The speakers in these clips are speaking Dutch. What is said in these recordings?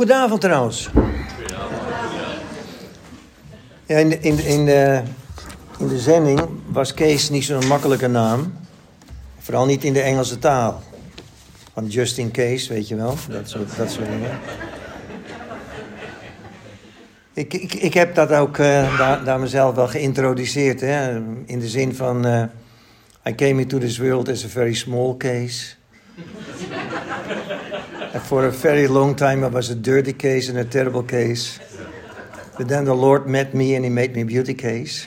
Goedenavond trouwens. Ja, in, de, in, de, in, de, in de zending was Kees niet zo'n makkelijke naam. Vooral niet in de Engelse taal. Van just in case, weet je wel. Dat soort, dat soort dingen. Ik, ik, ik heb dat ook uh, daar, daar mezelf wel geïntroduceerd. Hè? In de zin van... Uh, I came into this world as a very small case. And for a very long time I was a dirty case and a terrible case. But then the Lord met me and he made me beauty case.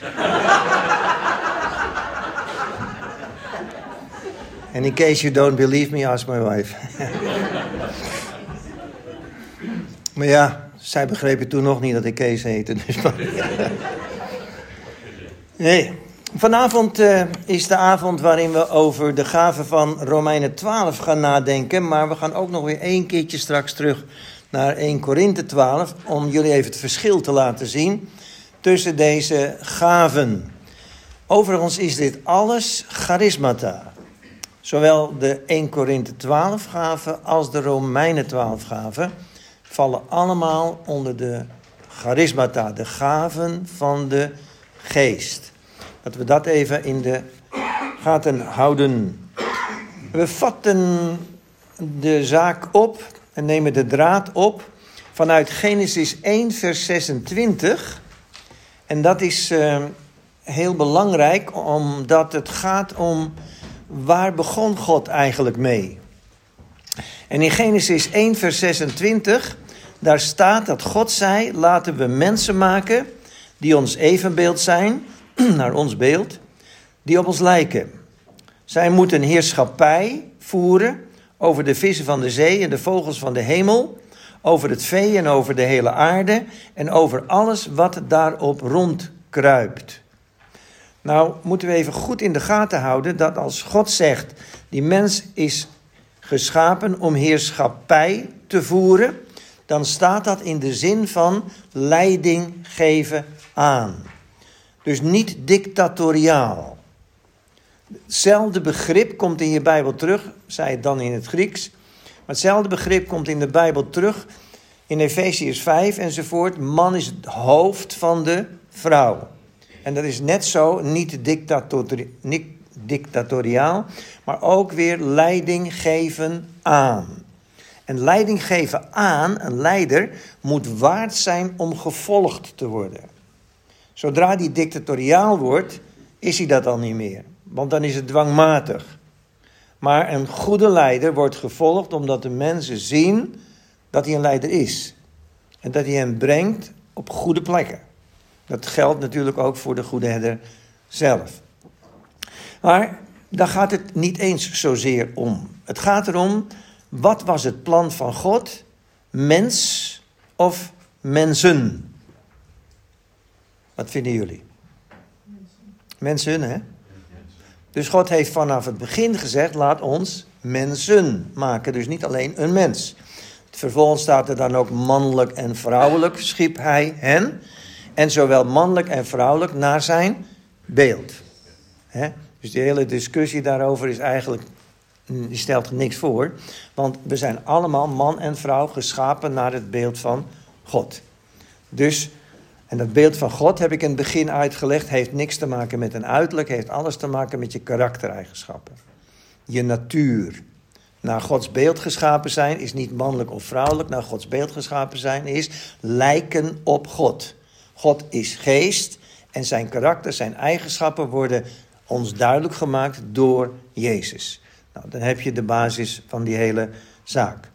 and in case you don't believe me, ask my wife. maar ja, zij begrepen toen nog niet dat ik Kees heette. Dus nee. Vanavond uh, is de avond waarin we over de gave van Romeinen 12 gaan nadenken. Maar we gaan ook nog weer één keertje straks terug naar 1 Korinthe 12. Om jullie even het verschil te laten zien tussen deze gaven. Overigens is dit alles charismata. Zowel de 1 Korinthe 12 gaven als de Romeinen 12 gaven vallen allemaal onder de charismata, de gaven van de geest. Dat we dat even in de gaten houden. We vatten de zaak op en nemen de draad op vanuit Genesis 1, vers 26. En dat is uh, heel belangrijk, omdat het gaat om waar begon God eigenlijk mee. En in Genesis 1, vers 26 daar staat dat God zei: laten we mensen maken die ons evenbeeld zijn, naar ons beeld, die op ons lijken. Zij moeten heerschappij voeren over de vissen van de zee en de vogels van de hemel, over het vee en over de hele aarde en over alles wat daarop rondkruipt. Nou, moeten we even goed in de gaten houden dat als God zegt, die mens is geschapen om heerschappij te voeren, dan staat dat in de zin van leiding geven aan. Dus niet dictatoriaal. Hetzelfde begrip komt in je Bijbel terug, zei het dan in het Grieks. Maar hetzelfde begrip komt in de Bijbel terug in Efesiërs 5 enzovoort. Man is het hoofd van de vrouw. En dat is net zo, niet, niet dictatoriaal, maar ook weer leiding geven aan. En leiding geven aan, een leider, moet waard zijn om gevolgd te worden. Zodra die dictatoriaal wordt, is hij dat al niet meer. Want dan is het dwangmatig. Maar een goede leider wordt gevolgd omdat de mensen zien dat hij een leider is. En dat hij hem brengt op goede plekken. Dat geldt natuurlijk ook voor de goede herder zelf. Maar daar gaat het niet eens zozeer om. Het gaat erom wat was het plan van God? Mens of mensen? Wat vinden jullie? Mensen, hè? Dus God heeft vanaf het begin gezegd: laat ons mensen maken. Dus niet alleen een mens. Vervolgens staat er dan ook mannelijk en vrouwelijk schiep hij hen. En zowel mannelijk en vrouwelijk naar zijn beeld. Dus die hele discussie daarover is eigenlijk die stelt niks voor. Want we zijn allemaal man en vrouw geschapen naar het beeld van God. Dus, en dat beeld van God heb ik in het begin uitgelegd, heeft niks te maken met een uiterlijk, heeft alles te maken met je karaktereigenschappen. Je natuur. Naar Gods beeld geschapen zijn is niet mannelijk of vrouwelijk. Naar Gods beeld geschapen zijn is lijken op God. God is geest en zijn karakter, zijn eigenschappen worden ons duidelijk gemaakt door Jezus. Nou, dan heb je de basis van die hele zaak.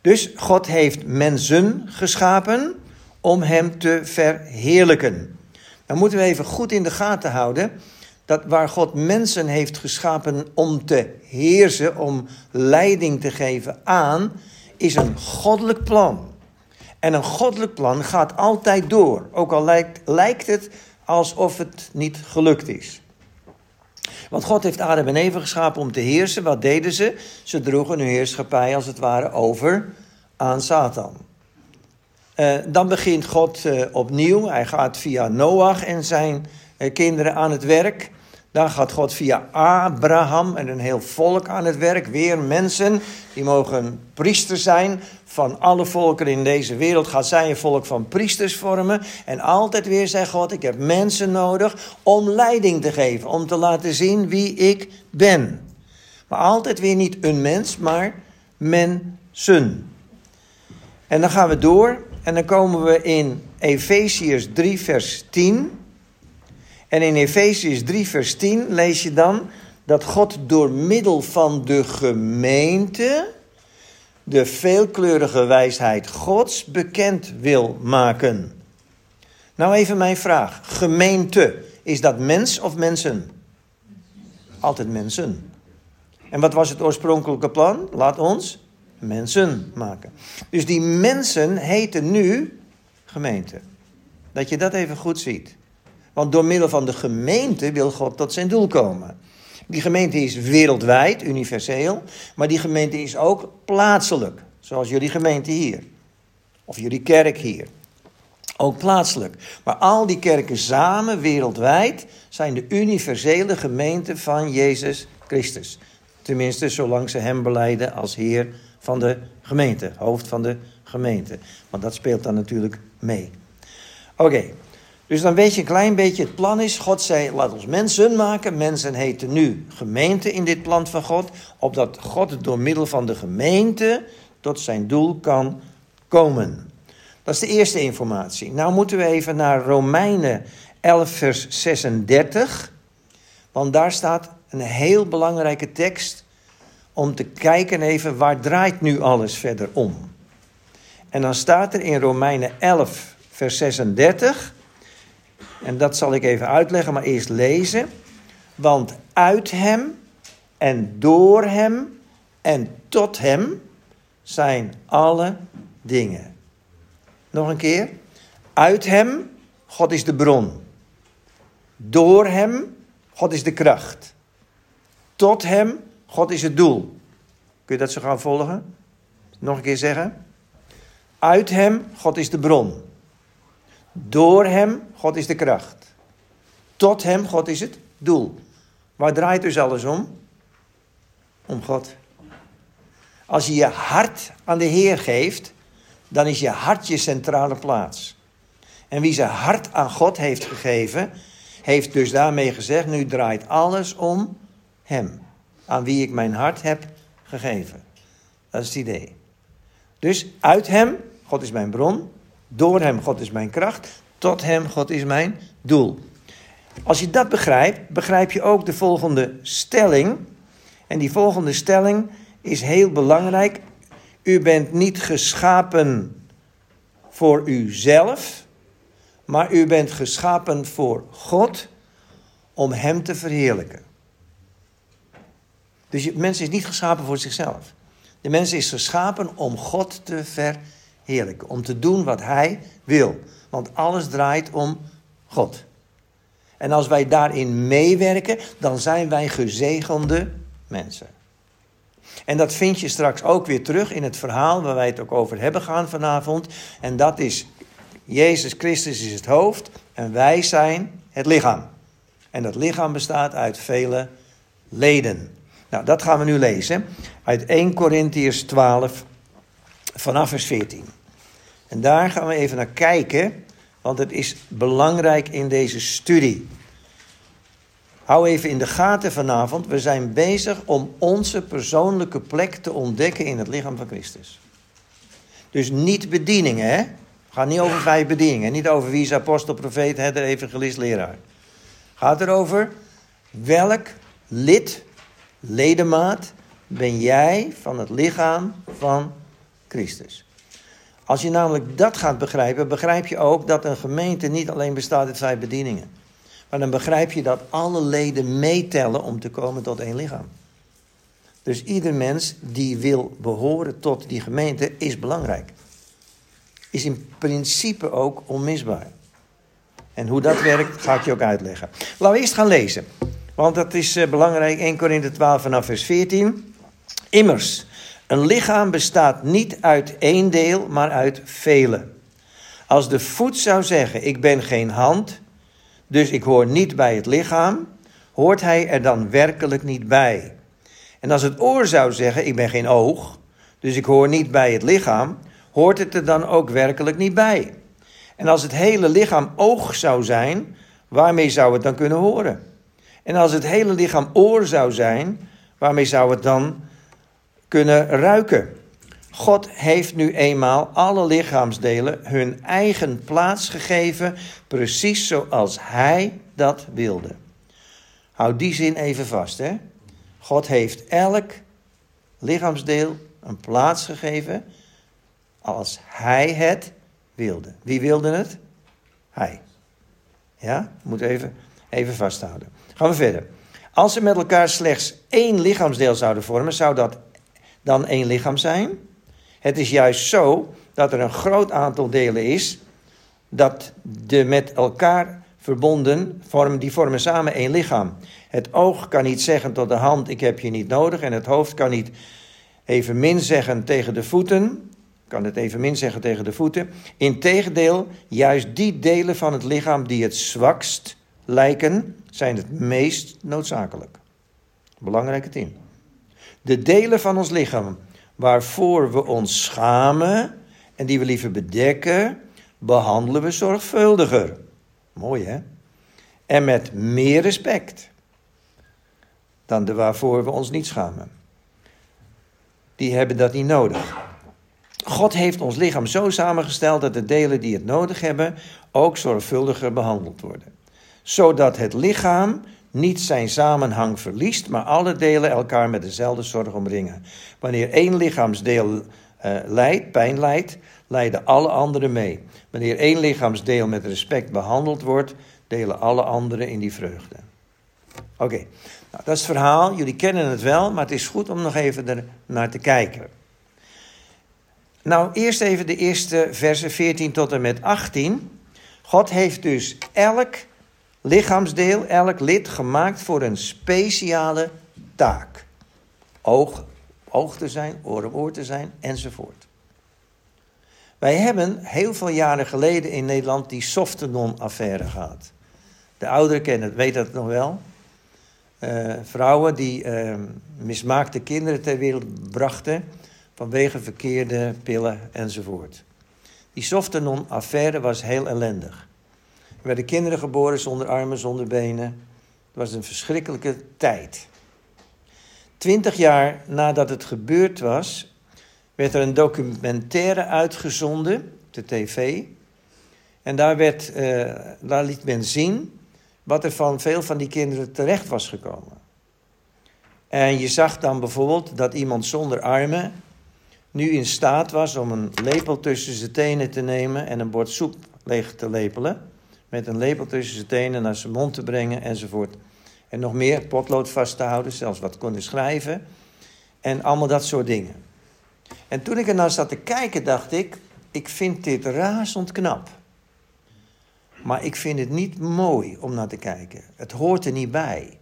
Dus God heeft mensen geschapen om hem te verheerlijken. Dan moeten we even goed in de gaten houden dat waar God mensen heeft geschapen om te heersen, om leiding te geven aan, is een goddelijk plan. En een goddelijk plan gaat altijd door, ook al lijkt, lijkt het alsof het niet gelukt is. Want God heeft Adam en Eva geschapen om te heersen. Wat deden ze? Ze droegen hun heerschappij als het ware over aan Satan. Uh, dan begint God uh, opnieuw. Hij gaat via Noach en zijn uh, kinderen aan het werk. Dan gaat God via Abraham en een heel volk aan het werk. Weer mensen, die mogen priester zijn. Van alle volken in deze wereld gaat zij een volk van priesters vormen. En altijd weer zegt God, ik heb mensen nodig om leiding te geven. Om te laten zien wie ik ben. Maar altijd weer niet een mens, maar mensen. En dan gaan we door en dan komen we in Efeziërs 3 vers 10. En in Efeziërs 3, vers 10 lees je dan dat God door middel van de gemeente de veelkleurige wijsheid Gods bekend wil maken. Nou even mijn vraag. Gemeente, is dat mens of mensen? Altijd mensen. En wat was het oorspronkelijke plan? Laat ons mensen maken. Dus die mensen heten nu gemeente. Dat je dat even goed ziet. Want door middel van de gemeente wil God tot zijn doel komen. Die gemeente is wereldwijd, universeel, maar die gemeente is ook plaatselijk. Zoals jullie gemeente hier. Of jullie kerk hier. Ook plaatselijk. Maar al die kerken samen, wereldwijd, zijn de universele gemeente van Jezus Christus. Tenminste, zolang ze hem beleiden als Heer van de gemeente, hoofd van de gemeente. Want dat speelt dan natuurlijk mee. Oké, dus dan weet je een klein beetje, het plan is, God zei, laat ons mensen maken. Mensen heten nu gemeente in dit plan van God. Opdat God door middel van de gemeente tot zijn doel kan komen. Dat is de eerste informatie. Nou moeten we even naar Romeinen 11 vers 36. Want daar staat een heel belangrijke tekst om te kijken even waar draait nu alles verder om. En dan staat er in Romeinen 11 vers 36... En dat zal ik even uitleggen, maar eerst lezen. Want uit hem en door hem en tot hem zijn alle dingen. Nog een keer. Uit hem, God is de bron. Door hem, God is de kracht. Tot hem, God is het doel. Kun je dat zo gaan volgen? Nog een keer zeggen. Uit hem, God is de bron. Door hem, God is de kracht. Tot hem, God is het doel. Waar draait dus alles om? Om God. Als je je hart aan de Heer geeft, dan is je hart je centrale plaats. En wie zijn hart aan God heeft gegeven, heeft dus daarmee gezegd: nu draait alles om Hem, aan wie ik mijn hart heb gegeven. Dat is het idee. Dus uit Hem, God is mijn bron, door Hem, God is mijn kracht. Tot Hem, God is mijn doel. Als je dat begrijpt, begrijp je ook de volgende stelling. En die volgende stelling is heel belangrijk. U bent niet geschapen voor uzelf, maar u bent geschapen voor God om Hem te verheerlijken. Dus de mens is niet geschapen voor zichzelf. De mens is geschapen om God te verheerlijken heerlijk. Om te doen wat Hij wil. Want alles draait om God. En als wij daarin meewerken, dan zijn wij gezegende mensen. En dat vind je straks ook weer terug in het verhaal waar wij het ook over hebben gaan vanavond. En dat is, Jezus Christus is het hoofd en wij zijn het lichaam. En dat lichaam bestaat uit vele leden. Nou, dat gaan we nu lezen uit 1 Corinthians 12 vanaf vers 14. En daar gaan we even naar kijken, want het is belangrijk in deze studie. Hou even in de gaten vanavond, we zijn bezig om onze persoonlijke plek te ontdekken in het lichaam van Christus. Dus niet bedieningen, hè? Het gaat niet over vijf bedieningen, niet over wie is apostel, profeet, herder, evangelist, leraar. Het gaat erover welk lid, ledemaat ben jij van het lichaam van Christus. Als je namelijk dat gaat begrijpen, begrijp je ook dat een gemeente niet alleen bestaat uit vijf bedieningen. Maar dan begrijp je dat alle leden meetellen om te komen tot één lichaam. Dus ieder mens die wil behoren tot die gemeente is belangrijk. Is in principe ook onmisbaar. En hoe dat werkt, ga ik je ook uitleggen. Laten we eerst gaan lezen. Want dat is eh, belangrijk. 1 Korinthe 12 vanaf vers 14. Immers, een lichaam bestaat niet uit één deel, maar uit vele. Als de voet zou zeggen: Ik ben geen hand, dus ik hoor niet bij het lichaam, hoort hij er dan werkelijk niet bij. En als het oor zou zeggen: Ik ben geen oog, dus ik hoor niet bij het lichaam, hoort het er dan ook werkelijk niet bij. En als het hele lichaam oog zou zijn, waarmee zou het dan kunnen horen? En als het hele lichaam oor zou zijn, waarmee zou het dan kunnen ruiken? God heeft nu eenmaal alle lichaamsdelen hun eigen plaats gegeven, precies zoals Hij dat wilde. Houd die zin even vast, hè? God heeft elk lichaamsdeel een plaats gegeven als Hij het wilde. Wie wilde het? Hij. Ja, moet even, even vasthouden. Gaan we verder. Als ze met elkaar slechts één lichaamsdeel zouden vormen, zou dat dan één lichaam zijn? Het is juist zo dat er een groot aantal delen is dat de met elkaar verbonden vormen, die vormen samen één lichaam. Het oog kan niet zeggen tot de hand, ik heb je niet nodig. En het hoofd kan niet evenmin zeggen tegen de voeten. Kan het evenmin zeggen tegen de voeten. Integendeel, juist die delen van het lichaam die het zwakst lijken, zijn het meest noodzakelijk. Belangrijke tien. De delen van ons lichaam waarvoor we ons schamen en die we liever bedekken, behandelen we zorgvuldiger. Mooi hè? En met meer respect dan de waarvoor we ons niet schamen. Die hebben dat niet nodig. God heeft ons lichaam zo samengesteld dat de delen die het nodig hebben ook zorgvuldiger behandeld worden. Zodat het lichaam niet zijn samenhang verliest, maar alle delen elkaar met dezelfde zorg omringen. Wanneer één lichaamsdeel uh, lijdt, pijn lijdt, lijden alle anderen mee. Wanneer één lichaamsdeel met respect behandeld wordt, delen alle anderen in die vreugde. Oké, nou, dat is het verhaal. Jullie kennen het wel, maar het is goed om nog even er naar te kijken. Nou, eerst even de eerste versen 14 tot en met 18. God heeft dus elk lichaamsdeel, elk lid gemaakt voor een speciale taak. Oog, oog te zijn, oor oor te zijn, enzovoort. Wij hebben heel veel jaren geleden in Nederland die Softenon-affaire gehad. De ouderen kennen het, weten dat nog wel. Uh, vrouwen die uh, mismaakte kinderen ter wereld brachten vanwege verkeerde pillen enzovoort. Die Softenon-affaire was heel ellendig. Er werden kinderen geboren zonder armen, zonder benen. Het was een verschrikkelijke tijd. Twintig jaar nadat het gebeurd was, werd er een documentaire uitgezonden op de tv. En daar, werd, uh, daar liet men zien wat er van veel van die kinderen terecht was gekomen. En je zag dan bijvoorbeeld dat iemand zonder armen nu in staat was om een lepel tussen zijn tenen te nemen en een bord soep leeg te lepelen met een lepel tussen zijn tenen naar zijn mond te brengen enzovoort. En nog meer, potlood vast te houden, zelfs wat konden schrijven. En allemaal dat soort dingen. En toen ik er naar zat te kijken, dacht ik, ik vind dit razend knap. Maar ik vind het niet mooi om naar te kijken. Het hoort er niet bij.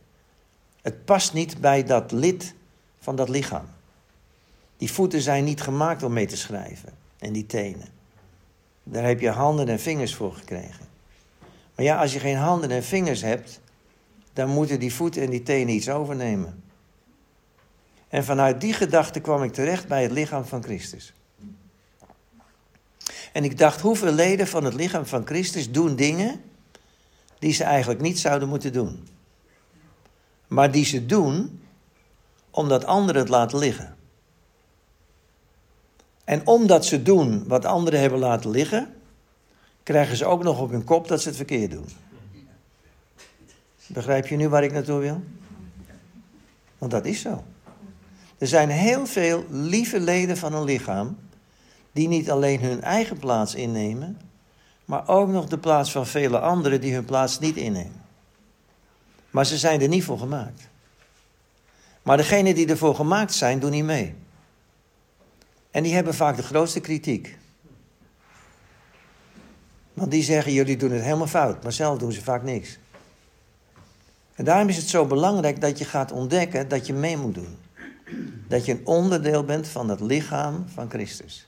Het past niet bij dat lid van dat lichaam. Die voeten zijn niet gemaakt om mee te schrijven. En die tenen. Daar heb je handen en vingers voor gekregen. Maar ja, als je geen handen en vingers hebt, dan moeten die voeten en die tenen iets overnemen. En vanuit die gedachte kwam ik terecht bij het lichaam van Christus. En ik dacht, hoeveel leden van het lichaam van Christus doen dingen die ze eigenlijk niet zouden moeten doen. Maar die ze doen omdat anderen het laten liggen. En omdat ze doen wat anderen hebben laten liggen, krijgen ze ook nog op hun kop dat ze het verkeerd doen. Begrijp je nu waar ik naartoe wil? Want dat is zo. Er zijn heel veel lieve leden van een lichaam die niet alleen hun eigen plaats innemen, maar ook nog de plaats van vele anderen die hun plaats niet innemen. Maar ze zijn er niet voor gemaakt. Maar degenen die ervoor gemaakt zijn, doen niet mee. En die hebben vaak de grootste kritiek. Want die zeggen, jullie doen het helemaal fout, maar zelf doen ze vaak niks. En daarom is het zo belangrijk dat je gaat ontdekken dat je mee moet doen. Dat je een onderdeel bent van het lichaam van Christus.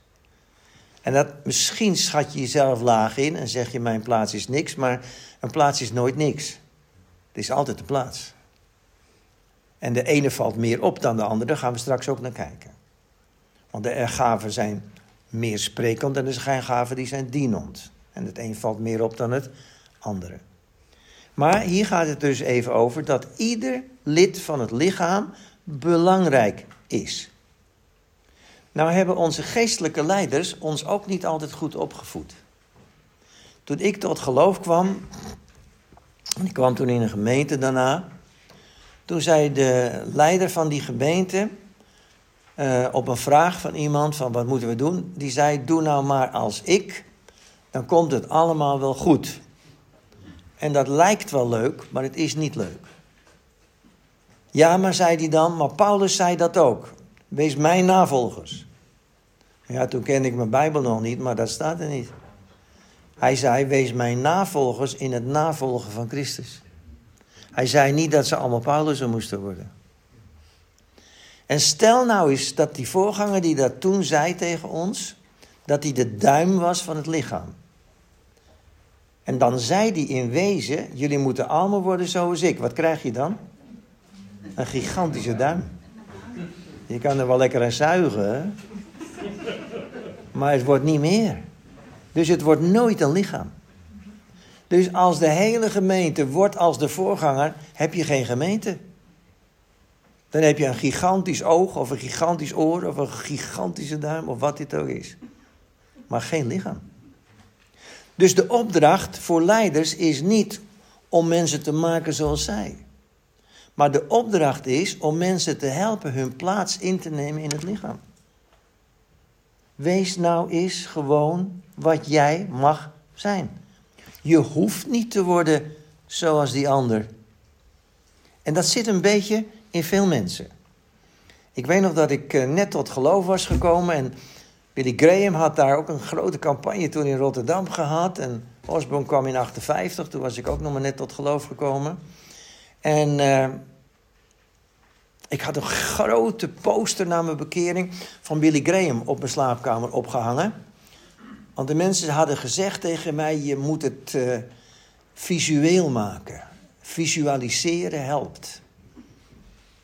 En dat misschien schat je jezelf laag in en zeg je mijn plaats is niks, maar een plaats is nooit niks. Het is altijd de plaats. En de ene valt meer op dan de andere, daar gaan we straks ook naar kijken. Want de gaven zijn meer sprekend en er zijn gaven die zijn dienend. En het een valt meer op dan het andere. Maar hier gaat het dus even over dat ieder lid van het lichaam belangrijk is. Nou hebben onze geestelijke leiders ons ook niet altijd goed opgevoed. Toen ik tot geloof kwam, ik kwam toen in een gemeente daarna, toen zei de leider van die gemeente uh, op een vraag van iemand van wat moeten we doen, die zei doe nou maar als ik, dan komt het allemaal wel goed. En dat lijkt wel leuk, maar het is niet leuk. Ja, maar zei hij dan, maar Paulus zei dat ook. Wees mijn navolgers. Ja, toen kende ik mijn Bijbel nog niet, maar dat staat er niet. Hij zei, wees mijn navolgers in het navolgen van Christus. Hij zei niet dat ze allemaal Paulus moesten worden. En stel nou eens dat die voorganger die dat toen zei tegen ons, dat hij de duim was van het lichaam. En dan zei hij in wezen, jullie moeten allemaal worden zoals ik. Wat krijg je dan? Een gigantische duim. Je kan er wel lekker aan zuigen, maar het wordt niet meer. Dus het wordt nooit een lichaam. Dus als de hele gemeente wordt als de voorganger, heb je geen gemeente. Dan heb je een gigantisch oog of een gigantisch oor of een gigantische duim of wat dit ook is. Maar geen lichaam. Dus de opdracht voor leiders is niet om mensen te maken zoals zij. Maar de opdracht is om mensen te helpen hun plaats in te nemen in het lichaam. Wees nou eens gewoon wat jij mag zijn. Je hoeft niet te worden zoals die ander. En dat zit een beetje in veel mensen. Ik weet nog dat ik eh, net tot geloof was gekomen en Billy Graham had daar ook een grote campagne toen in Rotterdam gehad. En Osborne kwam in 58, toen was ik ook nog maar net tot geloof gekomen. En uh, ik had een grote poster na mijn bekering van Billy Graham op mijn slaapkamer opgehangen. Want de mensen hadden gezegd tegen mij: je moet het uh, visueel maken. Visualiseren helpt.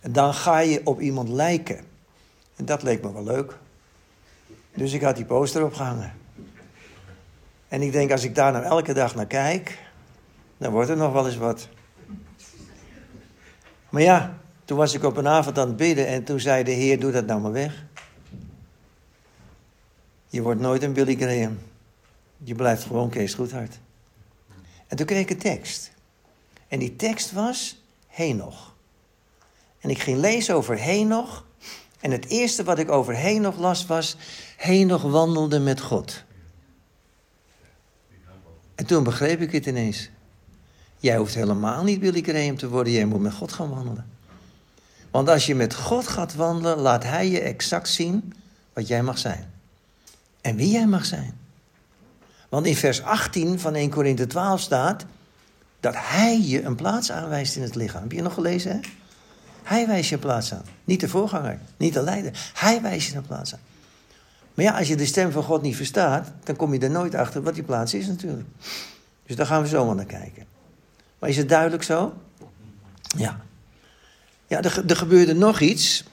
En dan ga je op iemand lijken. En dat leek me wel leuk. Dus ik had die poster opgehangen. En ik denk, als ik daar nou elke dag naar kijk, dan wordt er nog wel eens wat. Maar ja, toen was ik op een avond aan het bidden en toen zei de Heer, doe dat nou maar weg. Je wordt nooit een Billy Graham. Je blijft gewoon Kees Goedhart. En toen kreeg ik een tekst. En die tekst was Henoch. En ik ging lezen over Henoch. En het eerste wat ik over Henoch las was... Henoch wandelde met God. En toen begreep ik het ineens. Jij hoeft helemaal niet Billy Graham te worden. Jij moet met God gaan wandelen. Want als je met God gaat wandelen, laat Hij je exact zien wat jij mag zijn. En wie jij mag zijn. Want in vers 18 van 1 Korinthe 12 staat dat Hij je een plaats aanwijst in het lichaam. Heb je nog gelezen, hè? Hij wijst je een plaats aan. Niet de voorganger, niet de leider. Hij wijst je een plaats aan. Maar ja, als je de stem van God niet verstaat, dan kom je er nooit achter wat die plaats is natuurlijk. Dus daar gaan we zo naar kijken. Maar is het duidelijk zo? Ja. Ja, er, er gebeurde nog iets.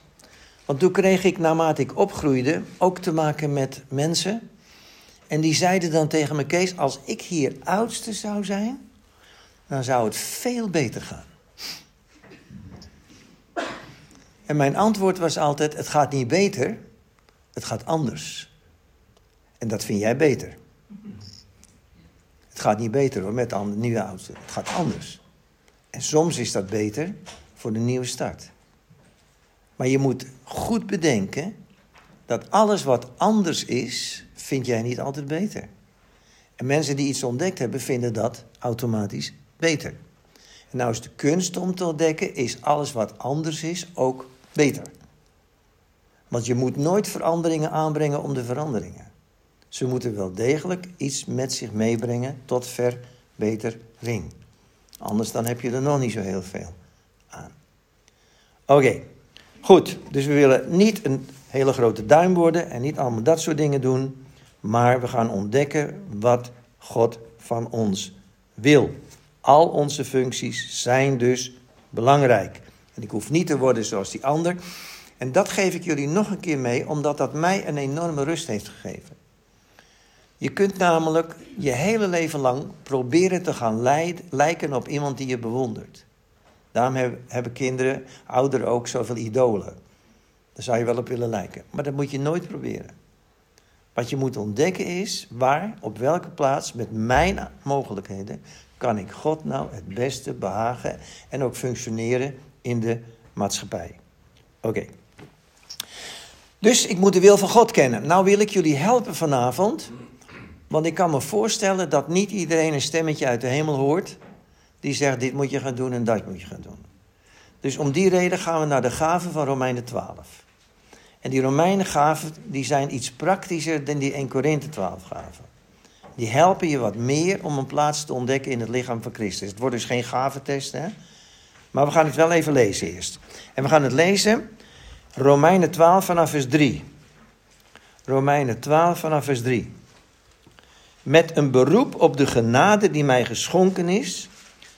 Want toen kreeg ik, naarmate ik opgroeide, ook te maken met mensen. En die zeiden dan tegen me, Kees, als ik hier oudste zou zijn, dan zou het veel beter gaan. En mijn antwoord was altijd: het gaat niet beter, het gaat anders. En dat vind jij beter. Het gaat niet beter hoor, met de nieuwe oudste. Het gaat anders. En soms is dat beter voor de nieuwe start. Maar je moet goed bedenken dat alles wat anders is, vind jij niet altijd beter. En mensen die iets ontdekt hebben, vinden dat automatisch beter. En nou is de kunst om te ontdekken, is alles wat anders is ook beter. Want je moet nooit veranderingen aanbrengen om de veranderingen. Ze moeten wel degelijk iets met zich meebrengen tot verbetering. Anders dan heb je er nog niet zo heel veel aan. Oké, goed. Dus we willen niet een hele grote duim worden en niet allemaal dat soort dingen doen. Maar we gaan ontdekken wat God van ons wil. Al onze functies zijn dus belangrijk. En ik hoef niet te worden zoals die ander. En dat geef ik jullie nog een keer mee, omdat dat mij een enorme rust heeft gegeven. Je kunt namelijk je hele leven lang proberen te gaan lijken op iemand die je bewondert. Daarom hebben kinderen, ouderen ook zoveel idolen. Daar zou je wel op willen lijken. Maar dat moet je nooit proberen. Wat je moet ontdekken is waar, op welke plaats, met mijn mogelijkheden, kan ik God nou het beste behagen en ook functioneren in de maatschappij. Oké. Dus ik moet de wil van God kennen. Nou wil ik jullie helpen vanavond. Want ik kan me voorstellen dat niet iedereen een stemmetje uit de hemel hoort. Die zegt dit moet je gaan doen en dat moet je gaan doen. Dus om die reden gaan we naar de gaven van Romeinen 12. En die Romeinen gaven die zijn iets praktischer dan die 1 Korinthe 12 gaven. Die helpen je wat meer om een plaats te ontdekken in het lichaam van Christus. Het wordt dus geen gaventest, hè? Maar we gaan het wel even lezen eerst. En we gaan het lezen, Romeinen 12 vanaf vers 3. Romeinen 12 vanaf vers 3. Met een beroep op de genade die mij geschonken is,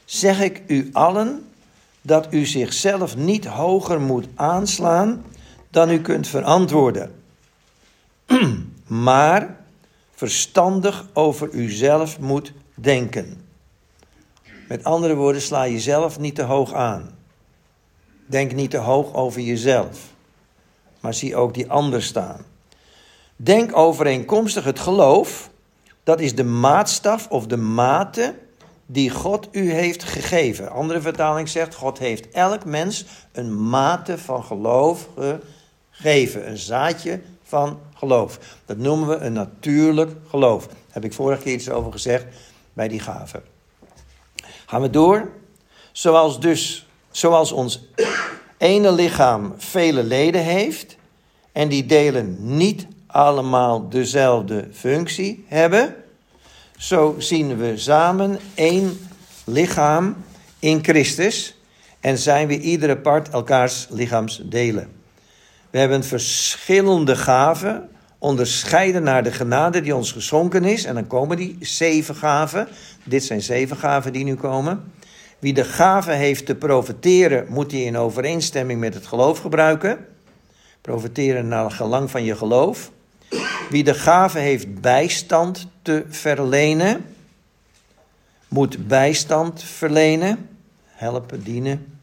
zeg ik u allen dat u zichzelf niet hoger moet aanslaan dan u kunt verantwoorden. maar verstandig over uzelf moet denken. Met andere woorden, sla jezelf niet te hoog aan. Denk niet te hoog over jezelf, maar zie ook die ander staan. Denk overeenkomstig het geloof, dat is de maatstaf of de mate die God u heeft gegeven. Andere vertaling zegt, God heeft elk mens een mate van geloof gegeven. Een zaadje van geloof. Dat noemen we een natuurlijk geloof. Daar heb ik vorige keer iets over gezegd bij die gaven. Gaan we door. Zoals dus, zoals ons ene lichaam vele leden heeft en die delen niet allemaal dezelfde functie hebben, zo zien we samen één lichaam in Christus en zijn we iedere part elkaars lichaamsdelen. We hebben verschillende gaven, onderscheiden naar de genade die ons geschonken is. En dan komen die zeven gaven. Dit zijn zeven gaven die nu komen. Wie de gave heeft te profiteren, moet die in overeenstemming met het geloof gebruiken. Profiteren naar gelang van je geloof. Wie de gave heeft bijstand te verlenen, moet bijstand verlenen, helpen, dienen.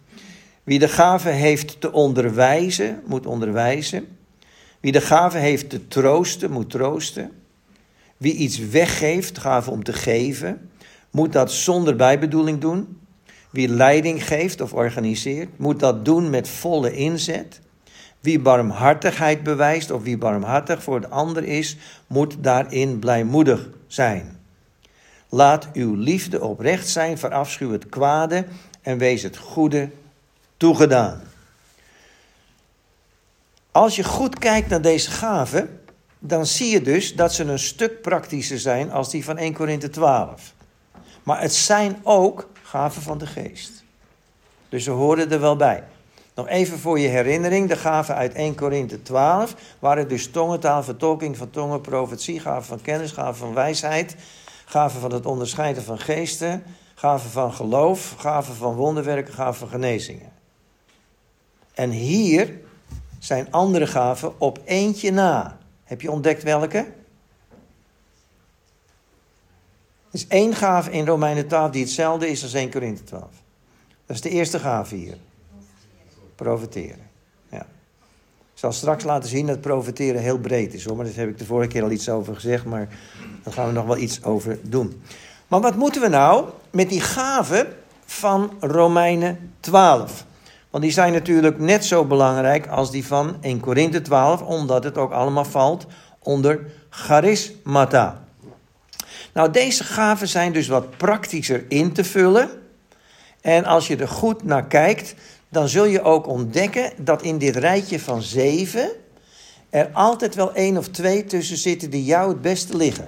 Wie de gave heeft te onderwijzen, moet onderwijzen. Wie de gave heeft te troosten, moet troosten. Wie iets weggeeft, gave om te geven, moet dat zonder bijbedoeling doen. Wie leiding geeft of organiseert, moet dat doen met volle inzet. Wie barmhartigheid bewijst of wie barmhartig voor de ander is, moet daarin blijmoedig zijn. Laat uw liefde oprecht zijn, verafschuw het kwade en wees het goede toegedaan. Als je goed kijkt naar deze gaven, dan zie je dus dat ze een stuk praktischer zijn als die van 1 Korinthe 12. Maar het zijn ook gaven van de geest. Dus ze horen er wel bij. Nog even voor je herinnering, de gaven uit 1 Korinthe 12 waren dus tongentaal, vertolking van tongen, profetie, gaven van kennis, gaven van wijsheid, gaven van het onderscheiden van geesten, gaven van geloof, gaven van wonderwerken, gaven van genezingen. En hier zijn andere gaven op eentje na. Heb je ontdekt welke? Er is één gave in Romeinen 12 die hetzelfde is als 1 Korinthe 12. Dat is de eerste gave hier. Profiteren. Ja. Ik zal straks laten zien dat profiteren heel breed is hoor. Maar daar heb ik de vorige keer al iets over gezegd. Maar daar gaan we nog wel iets over doen. Maar wat moeten we nou met die gaven van Romeinen 12? Want die zijn natuurlijk net zo belangrijk als die van 1 Korinthe 12, omdat het ook allemaal valt onder charismata. Nou, deze gaven zijn dus wat praktischer in te vullen. En als je er goed naar kijkt, dan zul je ook ontdekken dat in dit rijtje van zeven er altijd wel één of twee tussen zitten die jou het beste liggen.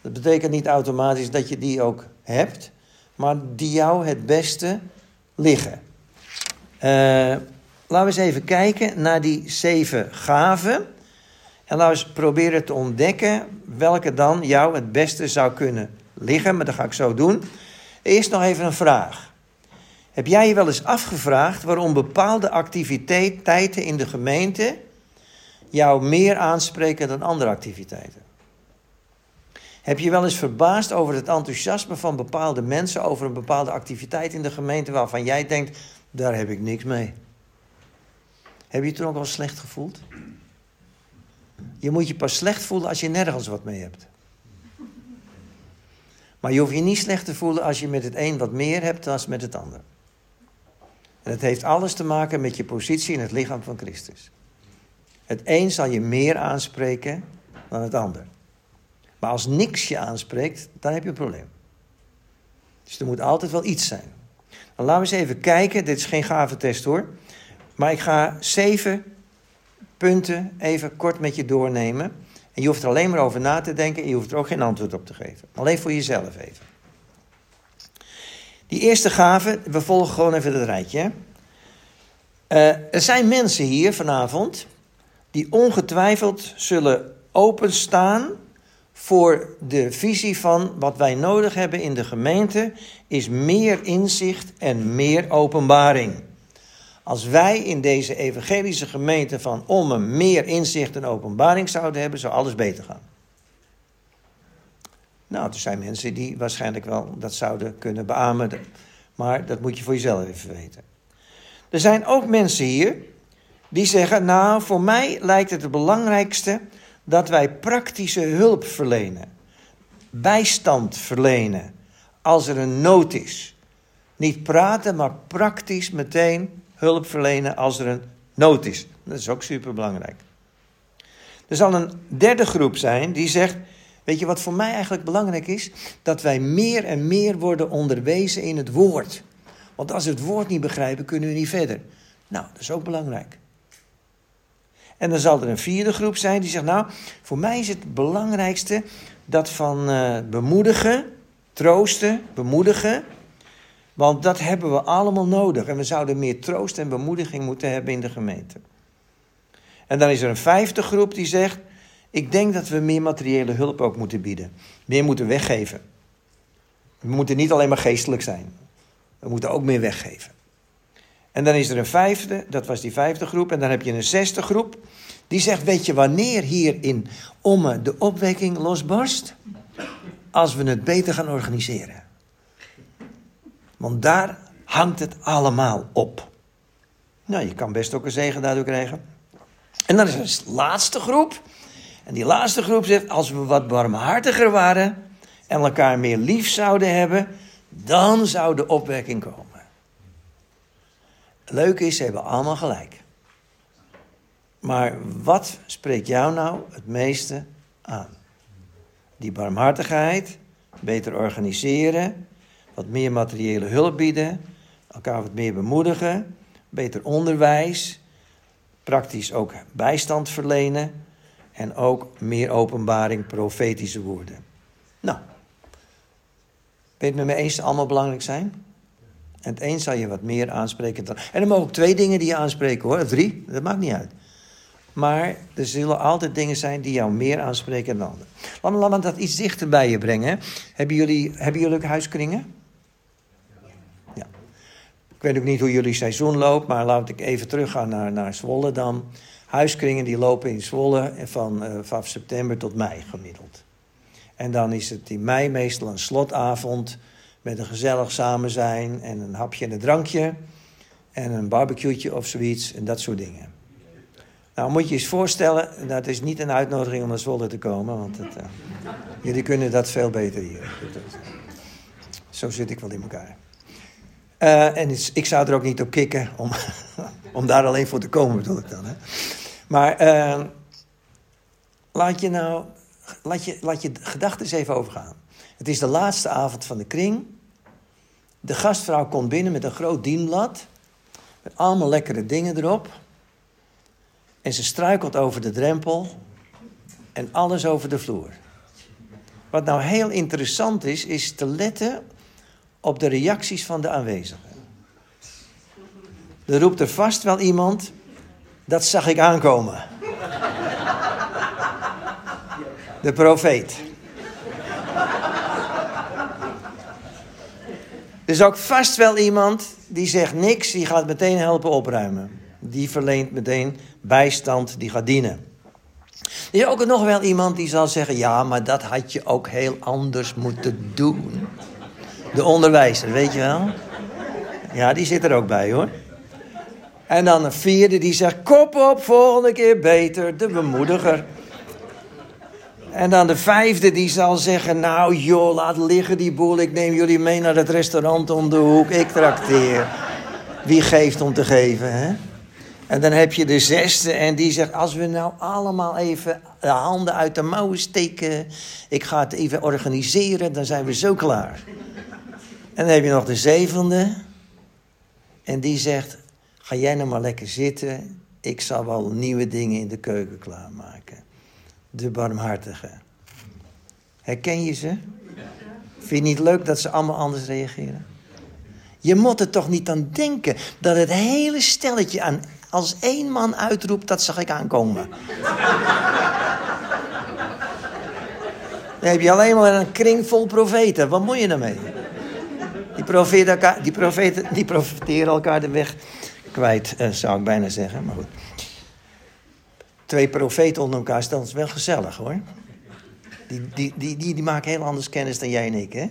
Dat betekent niet automatisch dat je die ook hebt, maar die jou het beste liggen. Uh, laten we eens even kijken naar die zeven gaven. En we eens proberen te ontdekken welke dan jou het beste zou kunnen liggen. Maar dat ga ik zo doen. Eerst nog even een vraag. Heb jij je wel eens afgevraagd waarom bepaalde activiteiten in de gemeente jou meer aanspreken dan andere activiteiten? Heb je wel eens verbaasd over het enthousiasme van bepaalde mensen over een bepaalde activiteit in de gemeente waarvan jij denkt, daar heb ik niks mee? Heb je je toen ook wel slecht gevoeld? Je moet je pas slecht voelen als je nergens wat mee hebt. Maar je hoeft je niet slecht te voelen als je met het een wat meer hebt dan met het ander. En het heeft alles te maken met je positie in het lichaam van Christus. Het een zal je meer aanspreken dan het ander. Maar als niks je aanspreekt, dan heb je een probleem. Dus er moet altijd wel iets zijn. Dan laten we eens even kijken. Dit is geen gave test hoor. Maar ik ga zeven punten even kort met je doornemen. En je hoeft er alleen maar over na te denken en je hoeft er ook geen antwoord op te geven. Alleen voor jezelf even. Die eerste gave, we volgen gewoon even het rijtje. Uh, er zijn mensen hier vanavond die ongetwijfeld zullen openstaan voor de visie van wat wij nodig hebben in de gemeente is meer inzicht en meer openbaring. Als wij in deze evangelische gemeente van Ommen meer inzicht en openbaring zouden hebben, zou alles beter gaan. Nou, er zijn mensen die waarschijnlijk wel dat zouden kunnen beamen, maar dat moet je voor jezelf even weten. Er zijn ook mensen hier die zeggen, nou, voor mij lijkt het het belangrijkste dat wij praktische hulp verlenen, bijstand verlenen, als er een nood is. Niet praten, maar praktisch meteen hulp verlenen als er een nood is. Dat is ook superbelangrijk. Er zal een derde groep zijn die zegt: Weet je wat voor mij eigenlijk belangrijk is? Dat wij meer en meer worden onderwezen in het woord. Want als we het woord niet begrijpen, kunnen we niet verder. Nou, dat is ook belangrijk. En dan zal er een vierde groep zijn die zegt: Nou, voor mij is het belangrijkste dat van uh, bemoedigen, troosten, bemoedigen. Want dat hebben we allemaal nodig. En we zouden meer troost en bemoediging moeten hebben in de gemeente. En dan is er een vijfde groep die zegt: Ik denk dat we meer materiële hulp ook moeten bieden. Meer moeten weggeven. We moeten niet alleen maar geestelijk zijn. We moeten ook meer weggeven. En dan is er een vijfde, dat was die vijfde groep. En dan heb je een zesde groep. Die zegt, weet je wanneer hier in Omme de opwekking losbarst? Als we het beter gaan organiseren. Want daar hangt het allemaal op. Nou, je kan best ook een zegen daardoor krijgen. En dan is er een laatste groep. En die laatste groep zegt, als we wat barmhartiger waren en elkaar meer lief zouden hebben, dan zou de opwekking komen. Leuk is, ze hebben allemaal gelijk. Maar wat spreekt jou nou het meeste aan? Die barmhartigheid, beter organiseren, wat meer materiële hulp bieden, elkaar wat meer bemoedigen, beter onderwijs, praktisch ook bijstand verlenen en ook meer openbaring, profetische woorden. Nou, ben je het met me eens dat allemaal belangrijk zijn? En het een zal je wat meer aanspreken dan. En er mogen ook twee dingen die je aanspreken hoor, drie, dat maakt niet uit. Maar er zullen altijd dingen zijn die jou meer aanspreken dan anderen. Laat me, dat iets dichter bij je brengen. Hebben jullie, hebben jullie huiskringen? Ik weet ook niet hoe jullie seizoen loopt, maar laat ik even teruggaan naar, naar Zwolle dan. Huiskringen die lopen in Zwolle van, uh, van september tot mei gemiddeld. En dan is het in mei meestal een slotavond met een gezellig samen zijn en een hapje en een drankje en een barbecueetje of zoiets en dat soort dingen. Nou, moet je je eens voorstellen, dat is niet een uitnodiging om naar Zwolle te komen, want het, uh, jullie kunnen dat veel beter hier. Zo zit ik wel in elkaar. Uh, en ik zou er ook niet op kicken om, om daar alleen voor te komen, bedoel ik dan. Hè? Maar uh, laat je nou, laat je, laat je gedachten eens even overgaan. Het is de laatste avond van de kring. De gastvrouw komt binnen met een groot dienblad. Met allemaal lekkere dingen erop. En ze struikelt over de drempel. En alles over de vloer. Wat nou heel interessant is, is te letten op de reacties van de aanwezigen. Er roept er vast wel iemand, dat zag ik aankomen. De profeet. Er is ook vast wel iemand die zegt niks, die gaat meteen helpen opruimen. Die verleent meteen bijstand, die gaat dienen. Er is ook nog wel iemand die zal zeggen: ja, maar dat had je ook heel anders moeten doen. De onderwijzer, weet je wel? Ja, die zit er ook bij hoor. En dan een vierde die zegt: kop op, volgende keer beter, de bemoediger. En dan de vijfde die zal zeggen: Nou joh, laat liggen die boel. Ik neem jullie mee naar het restaurant om de hoek. Ik trakteer. Wie geeft om te geven, hè? En dan heb je de zesde en die zegt: Als we nou allemaal even de handen uit de mouwen steken. Ik ga het even organiseren, dan zijn we zo klaar. En dan heb je nog de zevende. En die zegt: Ga jij nou maar lekker zitten. Ik zal wel nieuwe dingen in de keuken klaarmaken de barmhartige. Herken je ze? Vind je niet leuk dat ze allemaal anders reageren? Je moet er toch niet aan denken dat het hele stelletje aan, als één man uitroept, dat zag ik aankomen. Dan heb je alleen maar een kring vol profeten. Wat moet je daarmee? Die profeten, elkaar, die profeten, die profiteren elkaar de weg kwijt, eh, zou ik bijna zeggen. Maar goed twee profeten onder elkaar staan, is wel gezellig hoor. Die, die, die, die, die maken heel anders kennis dan jij en ik, hè?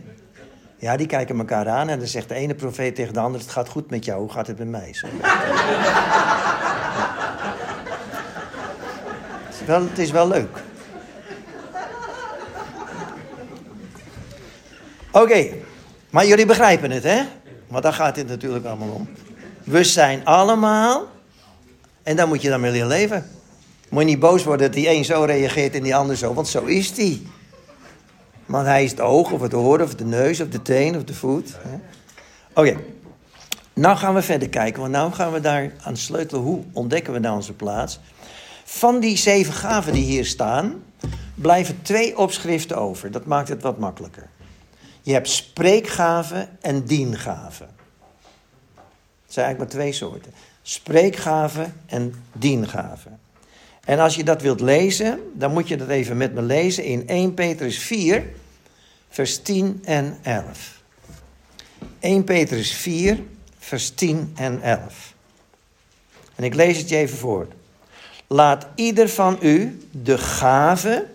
Ja, die kijken elkaar aan en dan zegt de ene profeet tegen de andere: Het gaat goed met jou, hoe gaat het met mij? Het, is wel, het is wel leuk. Oké, maar jullie begrijpen het, hè? Want daar gaat het natuurlijk allemaal om. We zijn allemaal, en daar moet je dan mee leren leven. Moet je niet boos worden dat die een zo reageert en die ander zo, want zo is die. Want hij is het oog of het oor of de neus of de teen of de voet. Oké, nou gaan we verder kijken, want nou gaan we daar aan sleutelen. Hoe ontdekken we nou onze plaats? Van die zeven gaven die hier staan, blijven twee opschriften over. Dat maakt het wat makkelijker. Je hebt spreekgaven en diengaven. Dat zijn eigenlijk maar twee soorten. Spreekgaven en diengaven. En als je dat wilt lezen, dan moet je dat even met me lezen in 1 Petrus 4, vers 10 en 11. 1 Petrus 4, vers 10 en 11. En ik lees het je even voor. Laat ieder van u de gave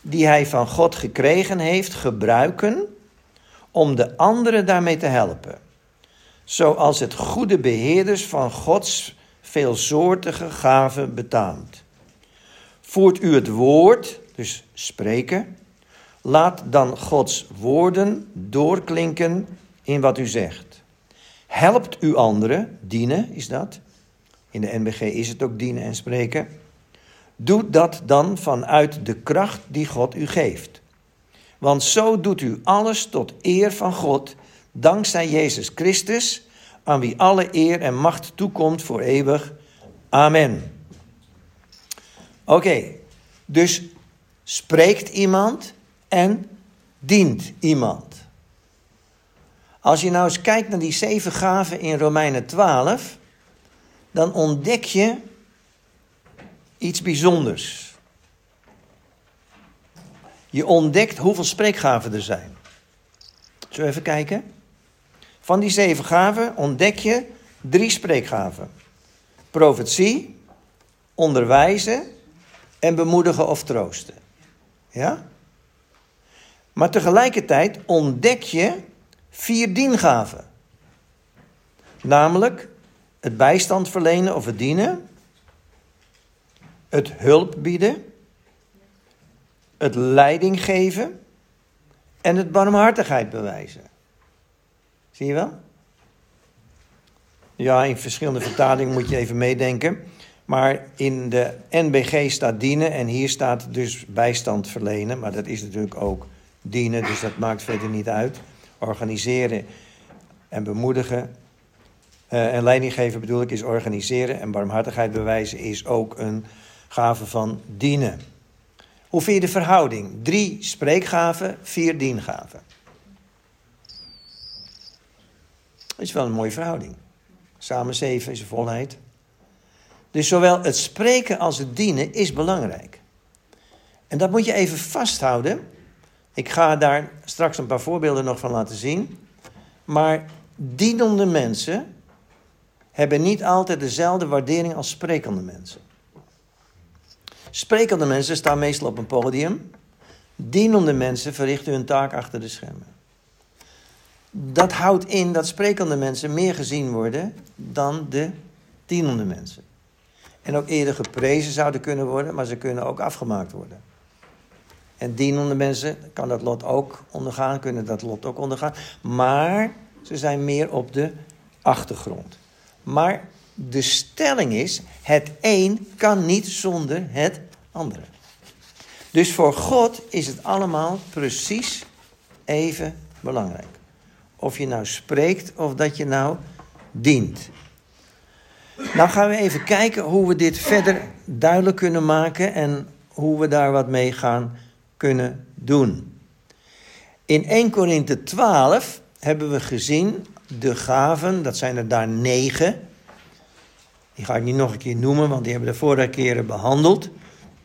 die hij van God gekregen heeft gebruiken om de anderen daarmee te helpen. Zoals het goede beheerders van Gods veelsoortige gaven betaamt. Voert u het woord, dus spreken, laat dan Gods woorden doorklinken in wat u zegt. Helpt u anderen, dienen is dat. In de NBG is het ook dienen en spreken. Doe dat dan vanuit de kracht die God u geeft. Want zo doet u alles tot eer van God, dankzij Jezus Christus, aan wie alle eer en macht toekomt voor eeuwig. Amen. Oké, dus spreekt iemand en dient iemand. Als je nou eens kijkt naar die zeven gaven in Romeinen 12, dan ontdek je iets bijzonders. Je ontdekt hoeveel spreekgaven er zijn. Zullen we even kijken? Van die zeven gaven ontdek je drie spreekgaven: profetie, onderwijzen en bemoedigen of troosten. Ja? Maar tegelijkertijd ontdek je vier diengaven. Namelijk het bijstand verlenen of het dienen, het hulp bieden, het leiding geven en het barmhartigheid bewijzen. Zie je wel? Ja, in verschillende vertalingen moet je even meedenken. Maar in de NBG staat dienen en hier staat dus bijstand verlenen. Maar dat is natuurlijk ook dienen, dus dat maakt verder niet uit. Organiseren en bemoedigen. Uh, en leiding geven bedoel ik is organiseren. En barmhartigheid bewijzen is ook een gave van dienen. Hoe vind je de verhouding? Drie spreekgaven, vier diengaven. Dat is wel een mooie verhouding. Samen zeven is een volheid. Dus zowel het spreken als het dienen is belangrijk. En dat moet je even vasthouden. Ik ga daar straks een paar voorbeelden nog van laten zien. Maar dienende mensen hebben niet altijd dezelfde waardering als sprekende mensen. Sprekende mensen staan meestal op een podium. Dienende mensen verrichten hun taak achter de schermen. Dat houdt in dat sprekende mensen meer gezien worden dan de dienende mensen. En ook eerder geprezen zouden kunnen worden, maar ze kunnen ook afgemaakt worden. En dienende mensen kan dat lot ook ondergaan, kunnen dat lot ook ondergaan. Maar ze zijn meer op de achtergrond. Maar de stelling is: het een kan niet zonder het andere. Dus voor God is het allemaal precies even belangrijk. Of je nou spreekt of dat je nou dient. Nou gaan we even kijken hoe we dit verder duidelijk kunnen maken en hoe we daar wat mee gaan kunnen doen. In 1 Korinthe 12 hebben we gezien de gaven, dat zijn er daar negen. Die ga ik niet nog een keer noemen, want die hebben we de vorige keren behandeld.